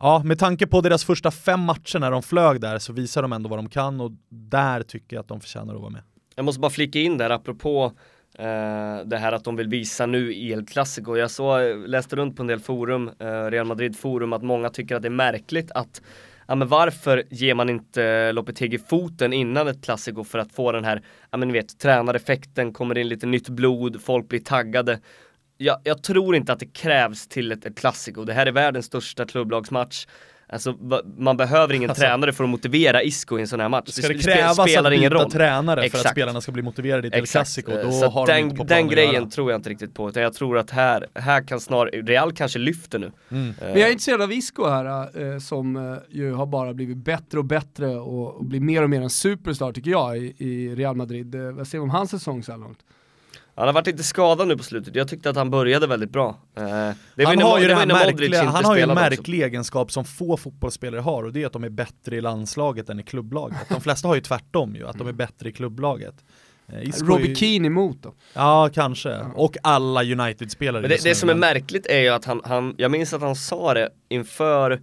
ja, med tanke på deras första fem matcher när de flög där så visar de ändå vad de kan och där tycker jag att de förtjänar att vara med. Jag måste bara flika in där apropå eh, det här att de vill visa nu i El Clasico. Jag så, läste runt på en del forum, eh, Real Madrid forum, att många tycker att det är märkligt att Ja men varför ger man inte Lopetegi foten innan ett Clasico för att få den här, ja men ni vet, tränareffekten, kommer in lite nytt blod, folk blir taggade. Jag, jag tror inte att det krävs till ett, ett Clasico, det här är världens största klubblagsmatch. Alltså man behöver ingen Alltså- tränare för att motivera Isco i en sån här match. Ska det spe- krävas att spelar ingen byta roll. tränare för Exakt. att spelarna ska bli motiverade i ett El Clasico, Eh, då så har att de den, inte på den planen att grejen tror jag inte riktigt på, utan jag tror att här, här kan snarare, Real kanske lyfter nu. Mm. Eh, Men jag är intresserad av Isco här, eh, som eh, ju har bara blivit bättre och bättre och, och blir mer och mer en superstar tycker jag i, i Real Madrid. Vad säger vi om hans säsong så här långt? Han har varit lite skadad nu på slutet, jag tyckte att han började väldigt bra. Eh, Han har ju, märkliga, han har ju en märklig egenskap som få fotbollsspelare har och det är att de är bättre i landslaget än i klubblaget. De flesta har ju tvärtom ju, att de är bättre i klubblaget. Eh, Isco är Robbie ju- Keane emot då? Ja, kanske. Och alla United-spelare. Det, det som är märkligt är ju att han, han, jag minns att han sa det inför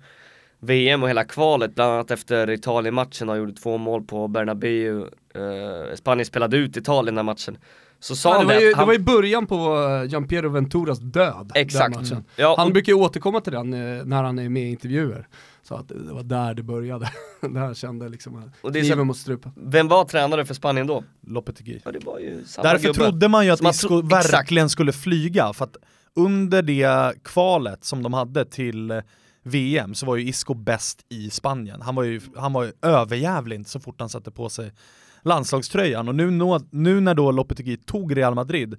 VM och hela kvalet, bland annat efter Italien-matchen, han gjorde två mål på Bernabéu, eh, Spanien spelade ut Italien den matchen. Så sa Ja, det, han var det, ju, att det han, var i början på eh, Gianpiero Venturas död. Exakt. Den matchen. ja, Han och, brukar ju återkomma till den eh, när han är med i intervjuer. Så att det var där det började. där han kände liksom att och det kniven så, mot strupen. vem var tränare för Spanien då? Lopetegui. Ja det var ju samma Därför gubbe. trodde man ju att Isco verkligen skulle flyga, för att under det kvalet som de hade till eh, VM så var ju Isco bäst i Spanien. Han var ju, han var ju överjävlig så fort han satte på sig landslagströjan och nu, nu när då Lopetegui tog Real Madrid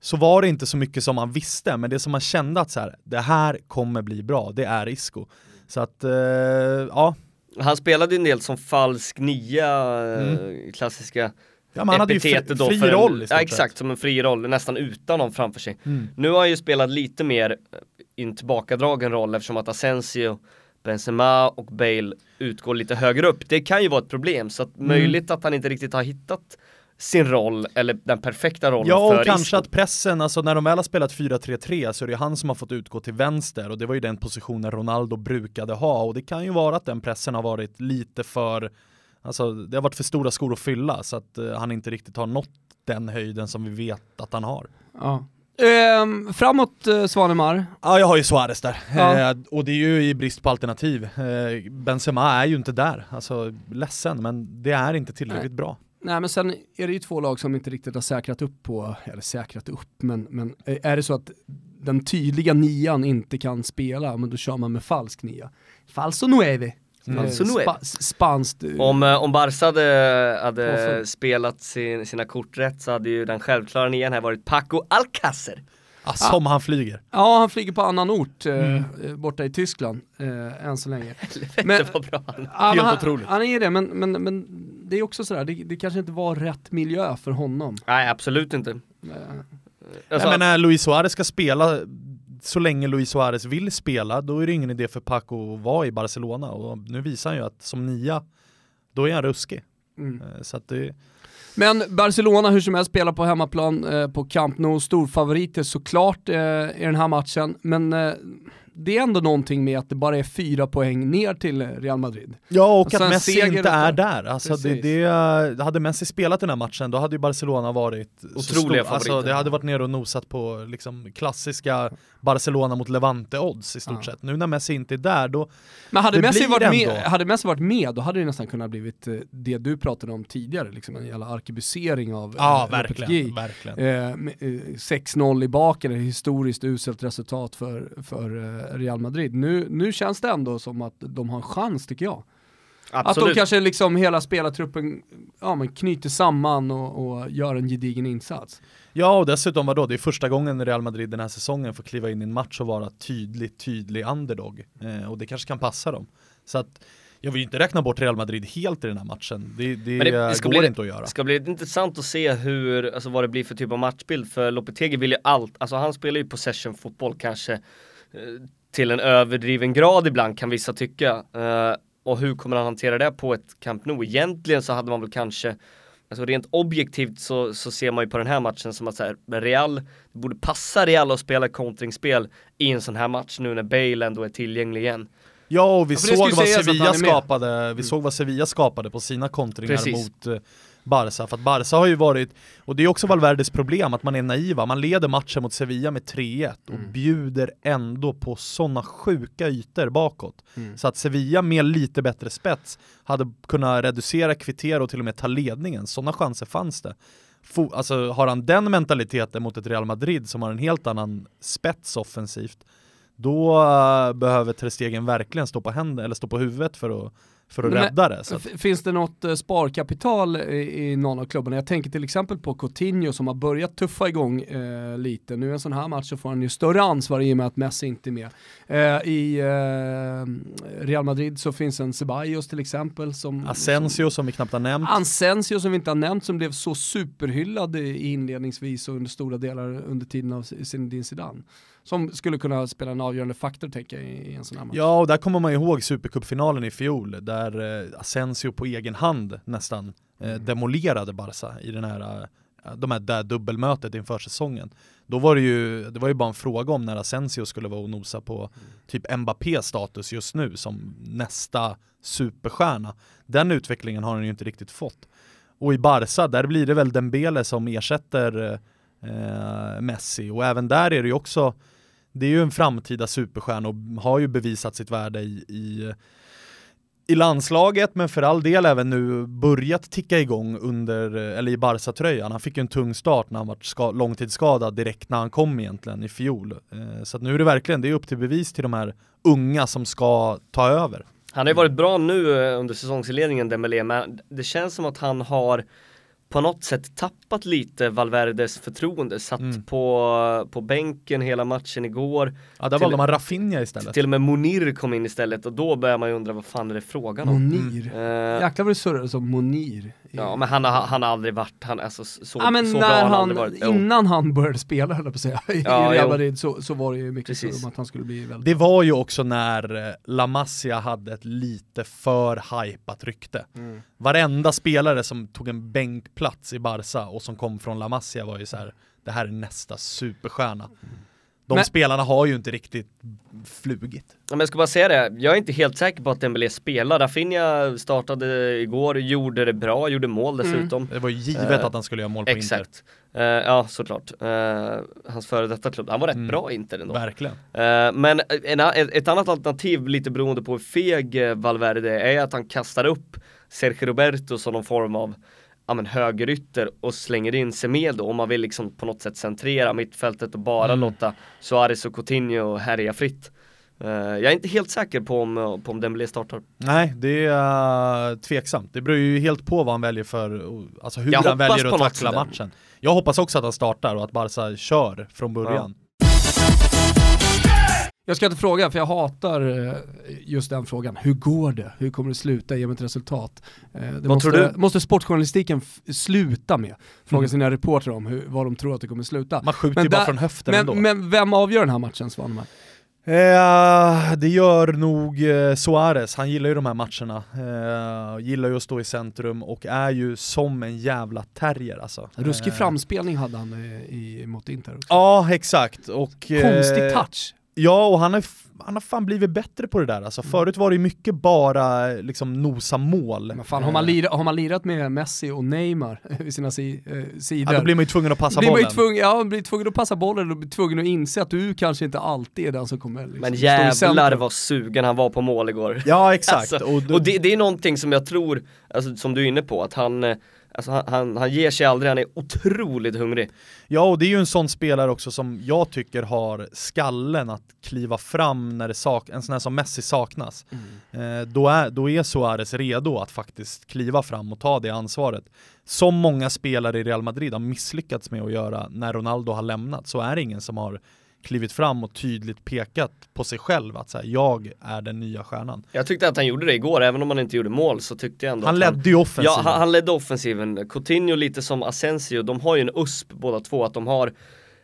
så var det inte så mycket som man visste, men det som man kände att så här, det här kommer bli bra, det är Isco. Så att, eh, ja, Han spelade ju en del som falsk nia, eh, Mm. klassiska ja man hade ju fri, då fri en, roll i Ja exakt, som en fri roll, nästan utan någon framför sig. Mm. Nu har han ju spelat lite mer eh, i en tillbakadragen roll eftersom att Asensio, Benzema och Bale utgår lite högre upp. Det kan ju vara ett problem, så att möjligt att han inte riktigt har hittat sin roll, eller den perfekta rollen Ja, för och kanske Isco. att pressen, alltså när de väl har spelat 4-3-3 så är det han som har fått utgå till vänster och det var ju den positionen Ronaldo brukade ha och det kan ju vara att den pressen har varit lite för, alltså det har varit för stora skor att fylla så att eh, han inte riktigt har nått den höjden som vi vet att han har. Ja. Ehm, framåt eh, Svanemar. Ja, jag har ju Suarez där. Ja. Eh, och det är ju i brist på alternativ. Eh, Benzema är ju inte där. Alltså, ledsen, men det är inte tillräckligt bra. Nej men sen är det ju två lag som inte riktigt har säkrat upp på, eller säkrat upp, men, men är det så att den tydliga nian inte kan spela, men då kör man med falsk nia. Falso nueve. Nueve. Spa, spanskt. eh, Om, eh, om Barca hade, hade spelat sin, sina kort rätt så hade ju den självklara nian här varit Paco Alcacer. Ah, som han flyger. Ja, han flyger på annan ort eh, Mm. eh, borta i Tyskland eh, än så länge. Men, Men- det var bra. han- Ja, men han, otroligt. Han är det, men, men, men det är också sådär, det, det kanske inte var rätt miljö för honom. Nej, absolut inte. Eh, Alltså, Nej, men när Luis Suarez ska spela, så länge Luis Suarez vill spela, då är det ingen idé för Paco att vara i Barcelona. Och nu visar han ju att som nia, då är han ruskig. mm. Eh, Så att det, Men Barcelona hur som helst spelar på hemmaplan eh, på Camp Nou, storfavoriter såklart eh, i den här matchen, men eh, det är ändå någonting med att det bara är fyra poäng ner till Real Madrid. Ja, och, sen att Messi inte är detta. där. Alltså det, det, hade Messi spelat den här matchen, då hade ju Barcelona varit Otroliga. Alltså favoriter. det hade varit nere och nosat på liksom klassiska Barcelona mot Levante-odds i stort Ja. sett. Nu när Messi inte är där, då... Men hade Messi, varit med, hade Messi varit med, då hade det nästan kunnat blivit eh, det du pratade om tidigare, liksom en jävla arkebusering av Ja, eh, verkligen. Verkligen. Eh, med, eh, 6-0 i baken, ett historiskt uselt resultat för, för eh, Real Madrid. Nu, nu känns det ändå som att de har en chans tycker jag. Att de absolut. kanske liksom hela spelartruppen ja, men knyter samman och, och gör en gedigen insats. Ja, och dessutom vadå, det är första gången Real Madrid den här säsongen får kliva in i en match och vara tydlig, tydlig underdog. Eh, och det kanske kan passa dem. Så att jag vill ju inte räkna bort Real Madrid helt i den här matchen. Det, det, det- det ska går bli- inte att göra. Det ska bli intressant att se hur, alltså vad det blir för typ av matchbild för Lopetegui vill ju allt, alltså han spelar ju possession fotboll kanske eh, till en överdriven grad ibland kan vissa tycka. Eh, och hur kommer han hantera det på ett Camp Nou? Egentligen så hade man väl kanske Alltså rent objektivt så, så ser man ju på den här matchen som att så här, Real, det borde passa Real att spela kontringsspel i en sån här match nu när Bale ändå är tillgänglig igen. Ja, och vi Ja, såg vad Sevilla skapade, vi såg vad Sevilla skapade på sina kontringar Precis. mot eh, Barca, för att Barca har ju varit, och det är också Valverdes problem, att man är naiva, man leder matchen mot Sevilla med 3-1 och Mm. bjuder ändå på sådana sjuka ytor bakåt. Mm. Så att Sevilla med lite bättre spets hade kunnat reducera, kvittera och till och med ta ledningen, sådana chanser fanns det. Fo- alltså har han den mentaliteten mot ett Real Madrid som har en helt annan spets offensivt, då eh, behöver Ter Stegen verkligen stå på händer, eller stå på huvudet för att, för att Men- rädda det. Så Finns det något eh, sparkapital i, i någon av klubbarna? Jag tänker till exempel på Coutinho som har börjat tuffa igång eh, lite. Nu en sån här match så får han ju större ansvar i och med att Messi inte är med. Eh, I eh, Real Madrid så finns en Ceballos till exempel som... Asensio som vi knappt har nämnt. Som, Asensio som vi inte har nämnt som blev så superhyllad i inledningsvis och under stora delar under tiden av Zinedine Zidane. Som skulle kunna spela en avgörande faktor tänker jag i, en sån här match. Ja, och där kommer man ihåg Supercupfinalen i fjol, där eh, Asensio på egen hand nästan eh, Mm. demolerade Barca i den här, eh, de här där dubbelmötet inför säsongen. Då var det ju, det var ju bara en fråga om när Asensio skulle vara och nosa på Mm. typ Mbappés status just nu som nästa superstjärna. Den utvecklingen har han ju inte riktigt fått. Och i Barca, där blir det väl Dembele som ersätter eh, Messi och även där är det ju också det är ju en framtida superstjärna och har ju bevisat sitt värde i, i, i landslaget men för all del även nu börjat ticka igång under, eller i Barca-tröjan. Han fick ju en tung start när han var långtidsskadad direkt när han kom egentligen i fjol. Eh, så att nu är det verkligen, det är upp till bevis till de här unga som ska ta över. Han har ju varit bra nu eh, under säsongsinledningen Dembélé, men det känns som att han har på något sätt tappat tappat lite Valverdes förtroende, satt Mm. på, på bänken hela matchen igår. Ja, där valde man Rafinha istället. Till och med Monir kom in istället och då börjar man ju undra vad fan är det frågan om? Monir. Eh, Jäklar vad det surrades om Monir. ja men han har, han har aldrig varit, han, alltså, så, Ja men så bra han han, aldrig varit. Innan han började spela höll jag på att säga, i Ja, Real. Madrid så, så var det ju mycket Precis. surr om att han skulle bli väldigt... Det var ju också när eh, La Masia hade ett lite för hypat rykte. Mm. Varenda spelare som tog en bänkplats i Barca och som kom från La Masia var ju så här, det här är nästa superstjärna. De Men- spelarna har ju inte riktigt flugit. Men jag ska bara säga det, jag är inte helt säker på att Dembélé spelar. Rafinha startade igår, gjorde det bra, gjorde mål dessutom. Det var ju givet Eh, att han skulle göra mål på Inter. Exakt. Eh, ja, såklart. Eh, hans före detta klubb. Han var rätt Mm. bra i Inter ändå. Verkligen. Men en, ett, annat alternativ, lite beroende på hur feg Valverde är, att han kastar upp Sergio Roberto som någon form av ja, men högerytter och slänger in Semedo om man vill liksom på något sätt centrera mittfältet och bara Mm. låta Suarez och Coutinho härja fritt. Eh, jag är inte helt säker på om, på om Dembélé startar. Nej, det är uh, tveksamt. Det beror ju helt på vad han väljer för, alltså hur Jag han väljer att tackla matchen. Jag hoppas också att han startar och att Barca kör från början. Jag ska inte fråga, för jag hatar eh, just den frågan. Hur går det? Hur kommer det sluta? Ge mig ett resultat. Eh, Det måste, måste sportjournalistiken sluta med. Fråga Mm. sina reportrar om hur, vad de tror att det kommer sluta. Man skjuter Men ju bara där- från höften ändå. Men, men vem avgör den här matchen Svanemar? Eh, det gör nog eh, Suarez, han gillar ju de här matcherna. Eh, gillar ju att stå i centrum och är ju som en jävla terrier alltså. Ruskig Eh, framspelning hade han eh, i, mot Inter också. Ja, exakt. Och, Konstig touch. Ja, och han har, han har fan blivit bättre på det där. Alltså, förut var det ju mycket bara liksom nosa mål. Men fan, har, man Eh, lirat, har man lirat med Messi och Neymar vid sina si, eh, sidor, ja, då blir man ju tvungen att passa blir man bollen. tvungen, ja, man blir tvungen att passa bollen och blir tvungen att inse att du kanske inte alltid är den som kommer liksom, Men jävlar vad sugen han var på mål igår. Ja, exakt. Alltså, och då, Och det, det är någonting som jag tror, alltså, som du är inne på, att han, eh, alltså, han, han, han ger sig aldrig, han är otroligt hungrig. Ja, och det är ju en sån spelare också som jag tycker har skallen att kliva fram när det sak en sån här som Messi saknas. Mm. Eh, då, är, då är Suarez redo att faktiskt kliva fram och ta det ansvaret. Som många spelare i Real Madrid har misslyckats med att göra när Ronaldo har lämnat, så är det ingen som har klivit fram och tydligt pekat på sig själv att säga jag är den nya stjärnan. Jag tyckte att han gjorde det igår, även om han inte gjorde mål så tyckte jag ändå Han ledde ju offensiven. Ja, han, han ledde offensiven. Coutinho lite som Asensio, de har ju en USP båda två, att de har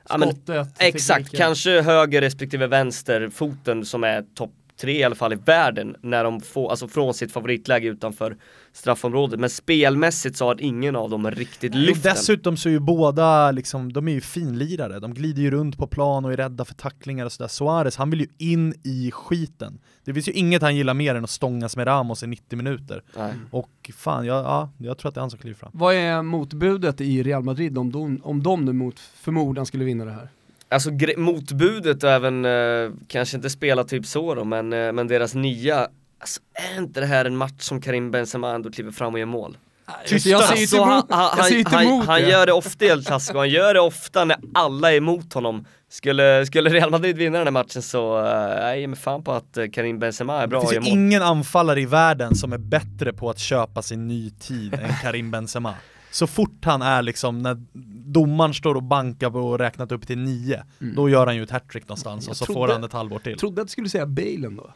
ja, men, Skottet, Exakt, tekniken. kanske höger respektive vänster foten som är topp tre i alla fall i världen när de får, alltså från sitt favoritläge utanför straffområdet. Men spelmässigt så har ingen av dem riktigt Och lyft den. dessutom så är ju båda liksom, de är ju finlirare, de glider ju runt på plan och är rädda för tacklingar och sådär. Suarez, han vill ju in i skiten. Det finns ju inget han gillar mer än att stångas med Ramos i 90 minuter. Nej. Och fan, jag, ja, jag tror att det är han som kliver fram. Vad är motbudet i Real Madrid om de, om de nu mot förmodan skulle vinna det här? Alltså motbudet och även, eh, kanske inte spela typ så då, men, eh, men deras nya Alltså är inte det här en match som Karim Benzema ändå kliver fram och gör mål? Alltså, jag inte Alltså, han, emot, han, jag ser inte han, emot han det. gör det ofta i El Clasico, han gör det ofta när alla är emot honom. Skulle, skulle Real Madrid vinna den här matchen så, uh, jag ger mig fan på att eh, Karim Benzema är bra det finns ju ingen anfallare i världen som är bättre på att köpa sin ny tid än Karim Benzema. Så fort han är liksom, när domaren står och bankar och räknat upp till nio, då gör han ju ett hattrick någonstans Jag och så trodde- får han ett halvår till. Jag trodde att du skulle säga Bale ändå.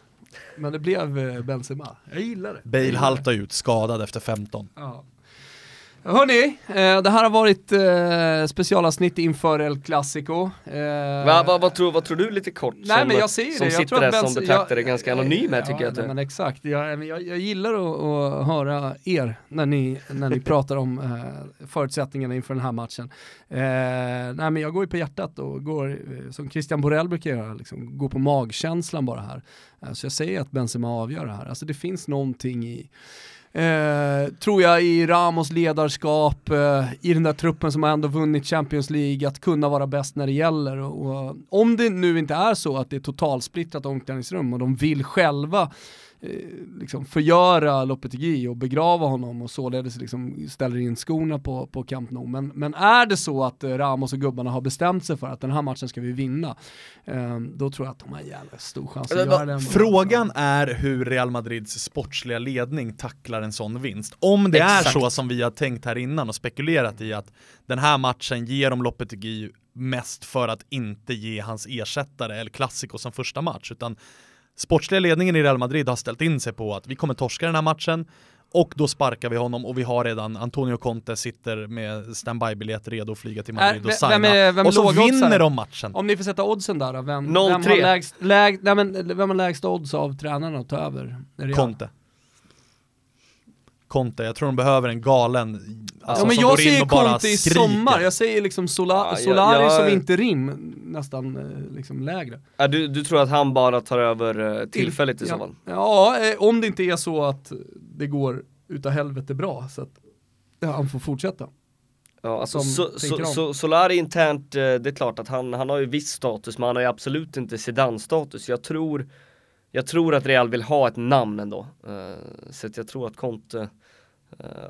Men det blev eh, Benzema. Jag gillar det. Bale haltar ut, skadad efter 15. Ja. Hörni, eh, det här har varit eh, specialavsnitt inför El Clasico. Eh, Va, va, vad, tror, vad tror du lite kort? Nej som, men jag ser som det, jag sitter där som betraktare jag- ganska anonym här tycker ja, jag att nej, men exakt, jag, jag, jag gillar att, att höra er när ni, när ni pratar om förutsättningarna inför den här matchen. Nej men jag går ju på hjärtat och går, som Christian Borell brukar göra, liksom, går på magkänslan bara här. Så jag säger att Benzema avgör det här. Alltså det finns någonting i Eh, tror jag i Ramos ledarskap, eh, i den där truppen som har ändå vunnit Champions League, att kunna vara bäst när det gäller. Och, och, om det nu inte är så att det är totalsplittrat omklädningsrum och de vill själva liksom förgöra Lopetegui och begrava honom och således liksom ställer in skorna på, på Camp Nou. Men, men är det så att Ramos och gubbarna har bestämt sig för att den här matchen ska vi vinna, då tror jag att de har jävla stor chans att göra det. Frågan är hur Real Madrids sportsliga ledning tacklar en sån vinst. Om det Exakt. är så som vi har tänkt här innan och spekulerat i att den här matchen ger dem Lopetegui mest för att inte ge hans ersättare El Clasico som första match, utan sportsliga ledningen i Real Madrid har ställt in sig på att vi kommer torska den här matchen och då sparkar vi honom och vi har redan Antonio Conte sitter med standby-biljett redo att flyga till Madrid är, och signa. Vem är, vem och så vinner de matchen. Om ni får sätta oddsen där vem, vem, har lägst, läg, nej men, vem har lägst odds av tränarna att ta över? Conte. Conte, jag tror de behöver en galen Alltså, ja, men jag säger Conte i sommar, jag säger liksom Sola ja, Solari jag, jag, som interim, nästan eh, liksom lägre. Ja, du, du tror att han bara tar över eh, tillfälligt i så fall? Ja, eh, om det inte är så att det går utav helvete bra, så att han får fortsätta. Ja, alltså so, so, so, Solari internt, det är klart att han, han har ju viss status, men han har ju absolut inte Zidane-status. Jag tror, jag tror att Real vill ha ett namn ändå. så att jag tror att Conte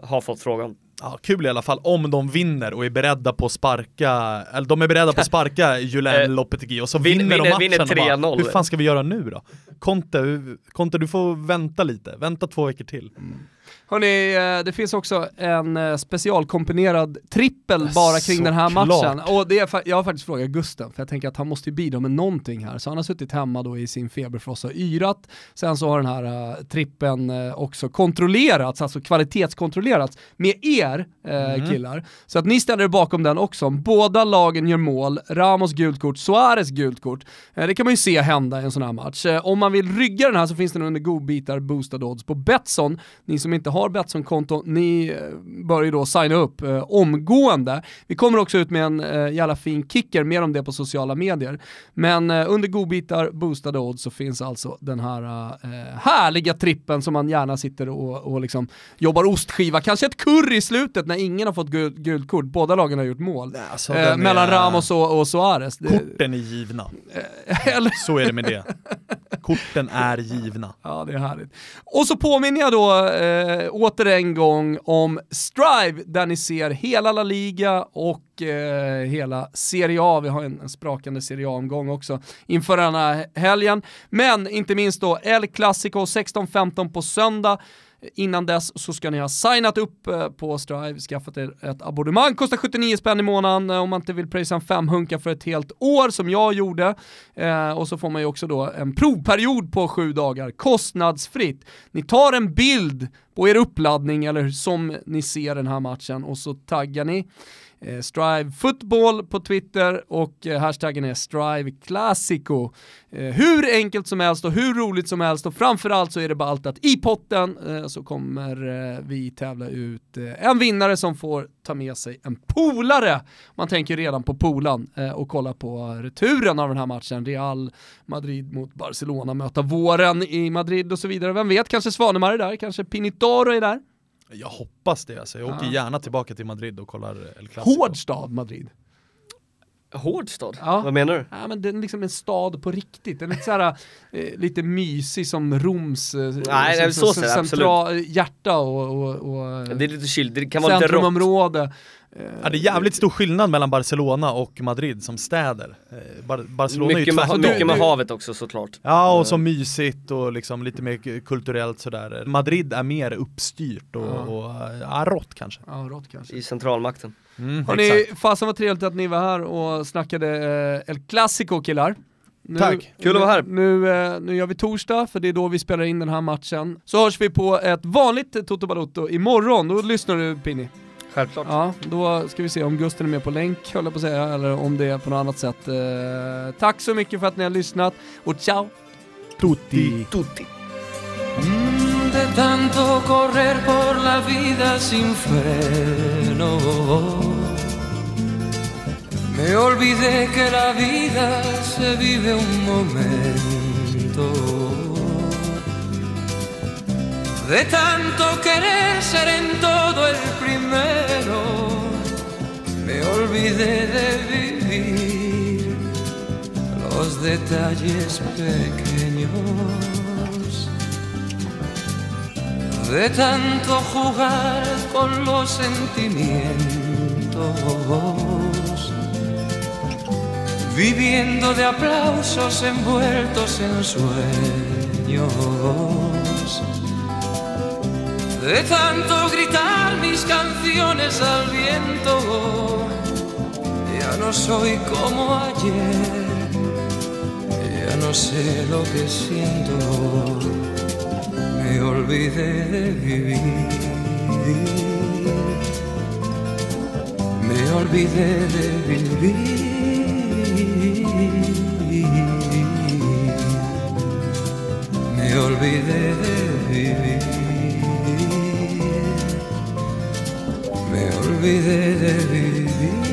har fått frågan ja, kul i alla fall om de vinner och är beredda på att sparka, eller de är beredda på att sparka Julen eh, Lopetegui och så vinner, vinner de matchen vinner bara, hur fan ska vi göra nu då? Conte, Conte du får vänta lite, vänta två veckor till. Mm. Hörni, eh, det finns också en eh, specialkomponerad trippel bara kring den här klart. matchen. Och det är, jag har faktiskt frågat Gusten, för jag tänker att han måste ju bidra med någonting här. Så han har suttit hemma då i sin feberfrossa och yrat. Sen så har den här uh, trippen också kontrollerats, alltså kvalitetskontrollerats med er mm. killar. Så att ni ställer er bakom den också. Båda lagen gör mål, Ramos gult kort, Suarez gult kort. det kan man ju se hända i en sån här match. om man vill rygga den här så finns den under godbitar boostad odds på Betsson. Ni som inte har Betsson-konto, ni eh, bör ju då signa upp eh, omgående. Vi kommer också ut med en eh, jävla fin kicker, mer om det på sociala medier. Men eh, under godbitar, boostade odds så finns alltså den här eh, härliga trippen som man gärna sitter och, och liksom jobbar ostskiva, kanske ett curry i slutet när ingen har fått guld, guld kort, båda lagen har gjort mål. Alltså, eh, mellan är... Ramos och, och Suarez. Korten är givna. Eller... Så är det med det. Korten är givna. Ja, det är härligt. Och så påminner jag då eh, åter en gång om Strive där ni ser hela La Liga och eh, hela Serie A. Vi har en, en sprakande Serie A-omgång också inför den här helgen. Men inte minst då El Clasico 16-15 på söndag. Innan dess så ska ni ha signat upp eh, på Strive, skaffat er ett abonnemang, kostar 79 spänn i månaden eh, om man inte vill pröjsa en femhunka för ett helt år som jag gjorde. Eh, och så får man ju också då en provperiod på sju dagar, kostnadsfritt. Ni tar en bild på er uppladdning eller som ni ser den här matchen och så taggar ni eh, Strive Football på Twitter och eh, hashtaggen är Strive Classico. Eh, hur enkelt som helst och hur roligt som helst och framförallt så är det bara allt att i potten eh, så kommer eh, vi tävla ut eh, en vinnare som får ta med sig en polare. Man tänker redan på polan och kolla på returen av den här matchen. Real Madrid mot Barcelona möta våren i Madrid och så vidare. Vem vet, kanske Svanemar är där, kanske Pinitaro är där. Jag hoppas det alltså. Jag åker gärna tillbaka till Madrid och kollar El Clasico. Hård stad, Madrid. Hård stad? Ja. Vad menar du? Ja, men den är liksom en stad på riktigt. Den är lite, såhär, eh, lite mysig som Roms eh, Nej, som, så, så, så, centra, hjärta och, och, och, Det är lite chill, det kan vara lite rått. Ja, det är jävligt stor skillnad mellan Barcelona och Madrid som städer. Eh, Bar Barcelona mycket, är ju med, mycket med havet också såklart. Ja, och så mysigt och liksom lite mer kulturellt sådär. Madrid är mer uppstyrt och, ja. och ja, rått kanske. Ja, rått kanske. I centralmakten. Mm, Hörrni, fasen vad trevligt att ni var här och snackade eh, El Clasico killar. Nu, Tack, kul att vara här. Nu, eh, nu gör vi torsdag, för det är då vi spelar in den här matchen. Så hörs vi på ett vanligt Toto Balotto imorgon, då lyssnar du Pini. Självklart. Ja, då ska vi se om Gusten är med på länk, höll jag på att säga, eller om det är på något annat sätt. Eh, tack så mycket för att ni har lyssnat, och ciao! Tutti! Tutti! Mm, de tanto correr por la vida sin freno Me olvidé que la vida se vive un momento de tanto querer ser en todo el primero, me olvidé de vivir los detalles pequeños. de tanto jugar con los sentimientos, viviendo de aplausos envueltos en sueños, de tanto gritar mis canciones al viento, ya no soy como ayer, ya no sé lo que siento me olvidé de vivir. Me olvidé de vivir. Me olvidé de vivir. Olvidé de vivir.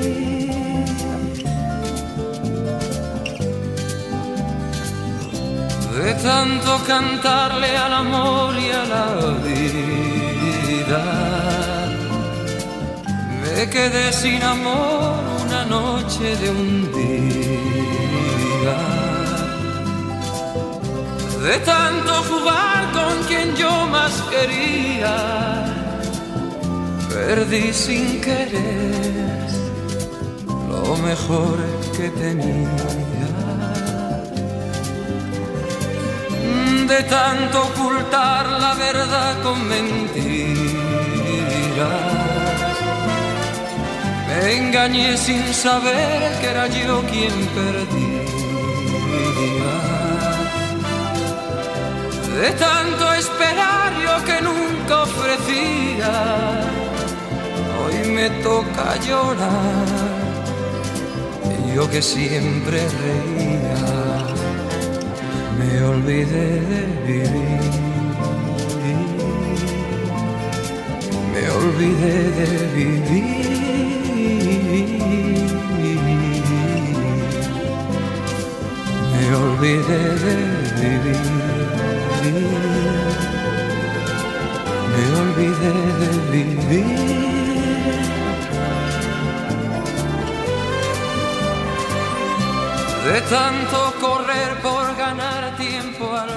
de tanto cantarle al amor y a la vida. Me quedé sin amor una noche de un día. De tanto jugar con quien yo más quería, perdí sin querer lo mejor que tenía. de tanto ocultar la verdad con mentiras. Me engañé sin saber que era yo quien perdía. De tanto esperar yo que nunca ofrecía, hoy me toca llorar, yo que siempre reía me olvidé de vivir. Me olvidé de vivir. Me olvidé de vivir. Me olvidé de vivir. De tanto correr por ganar tiempo al.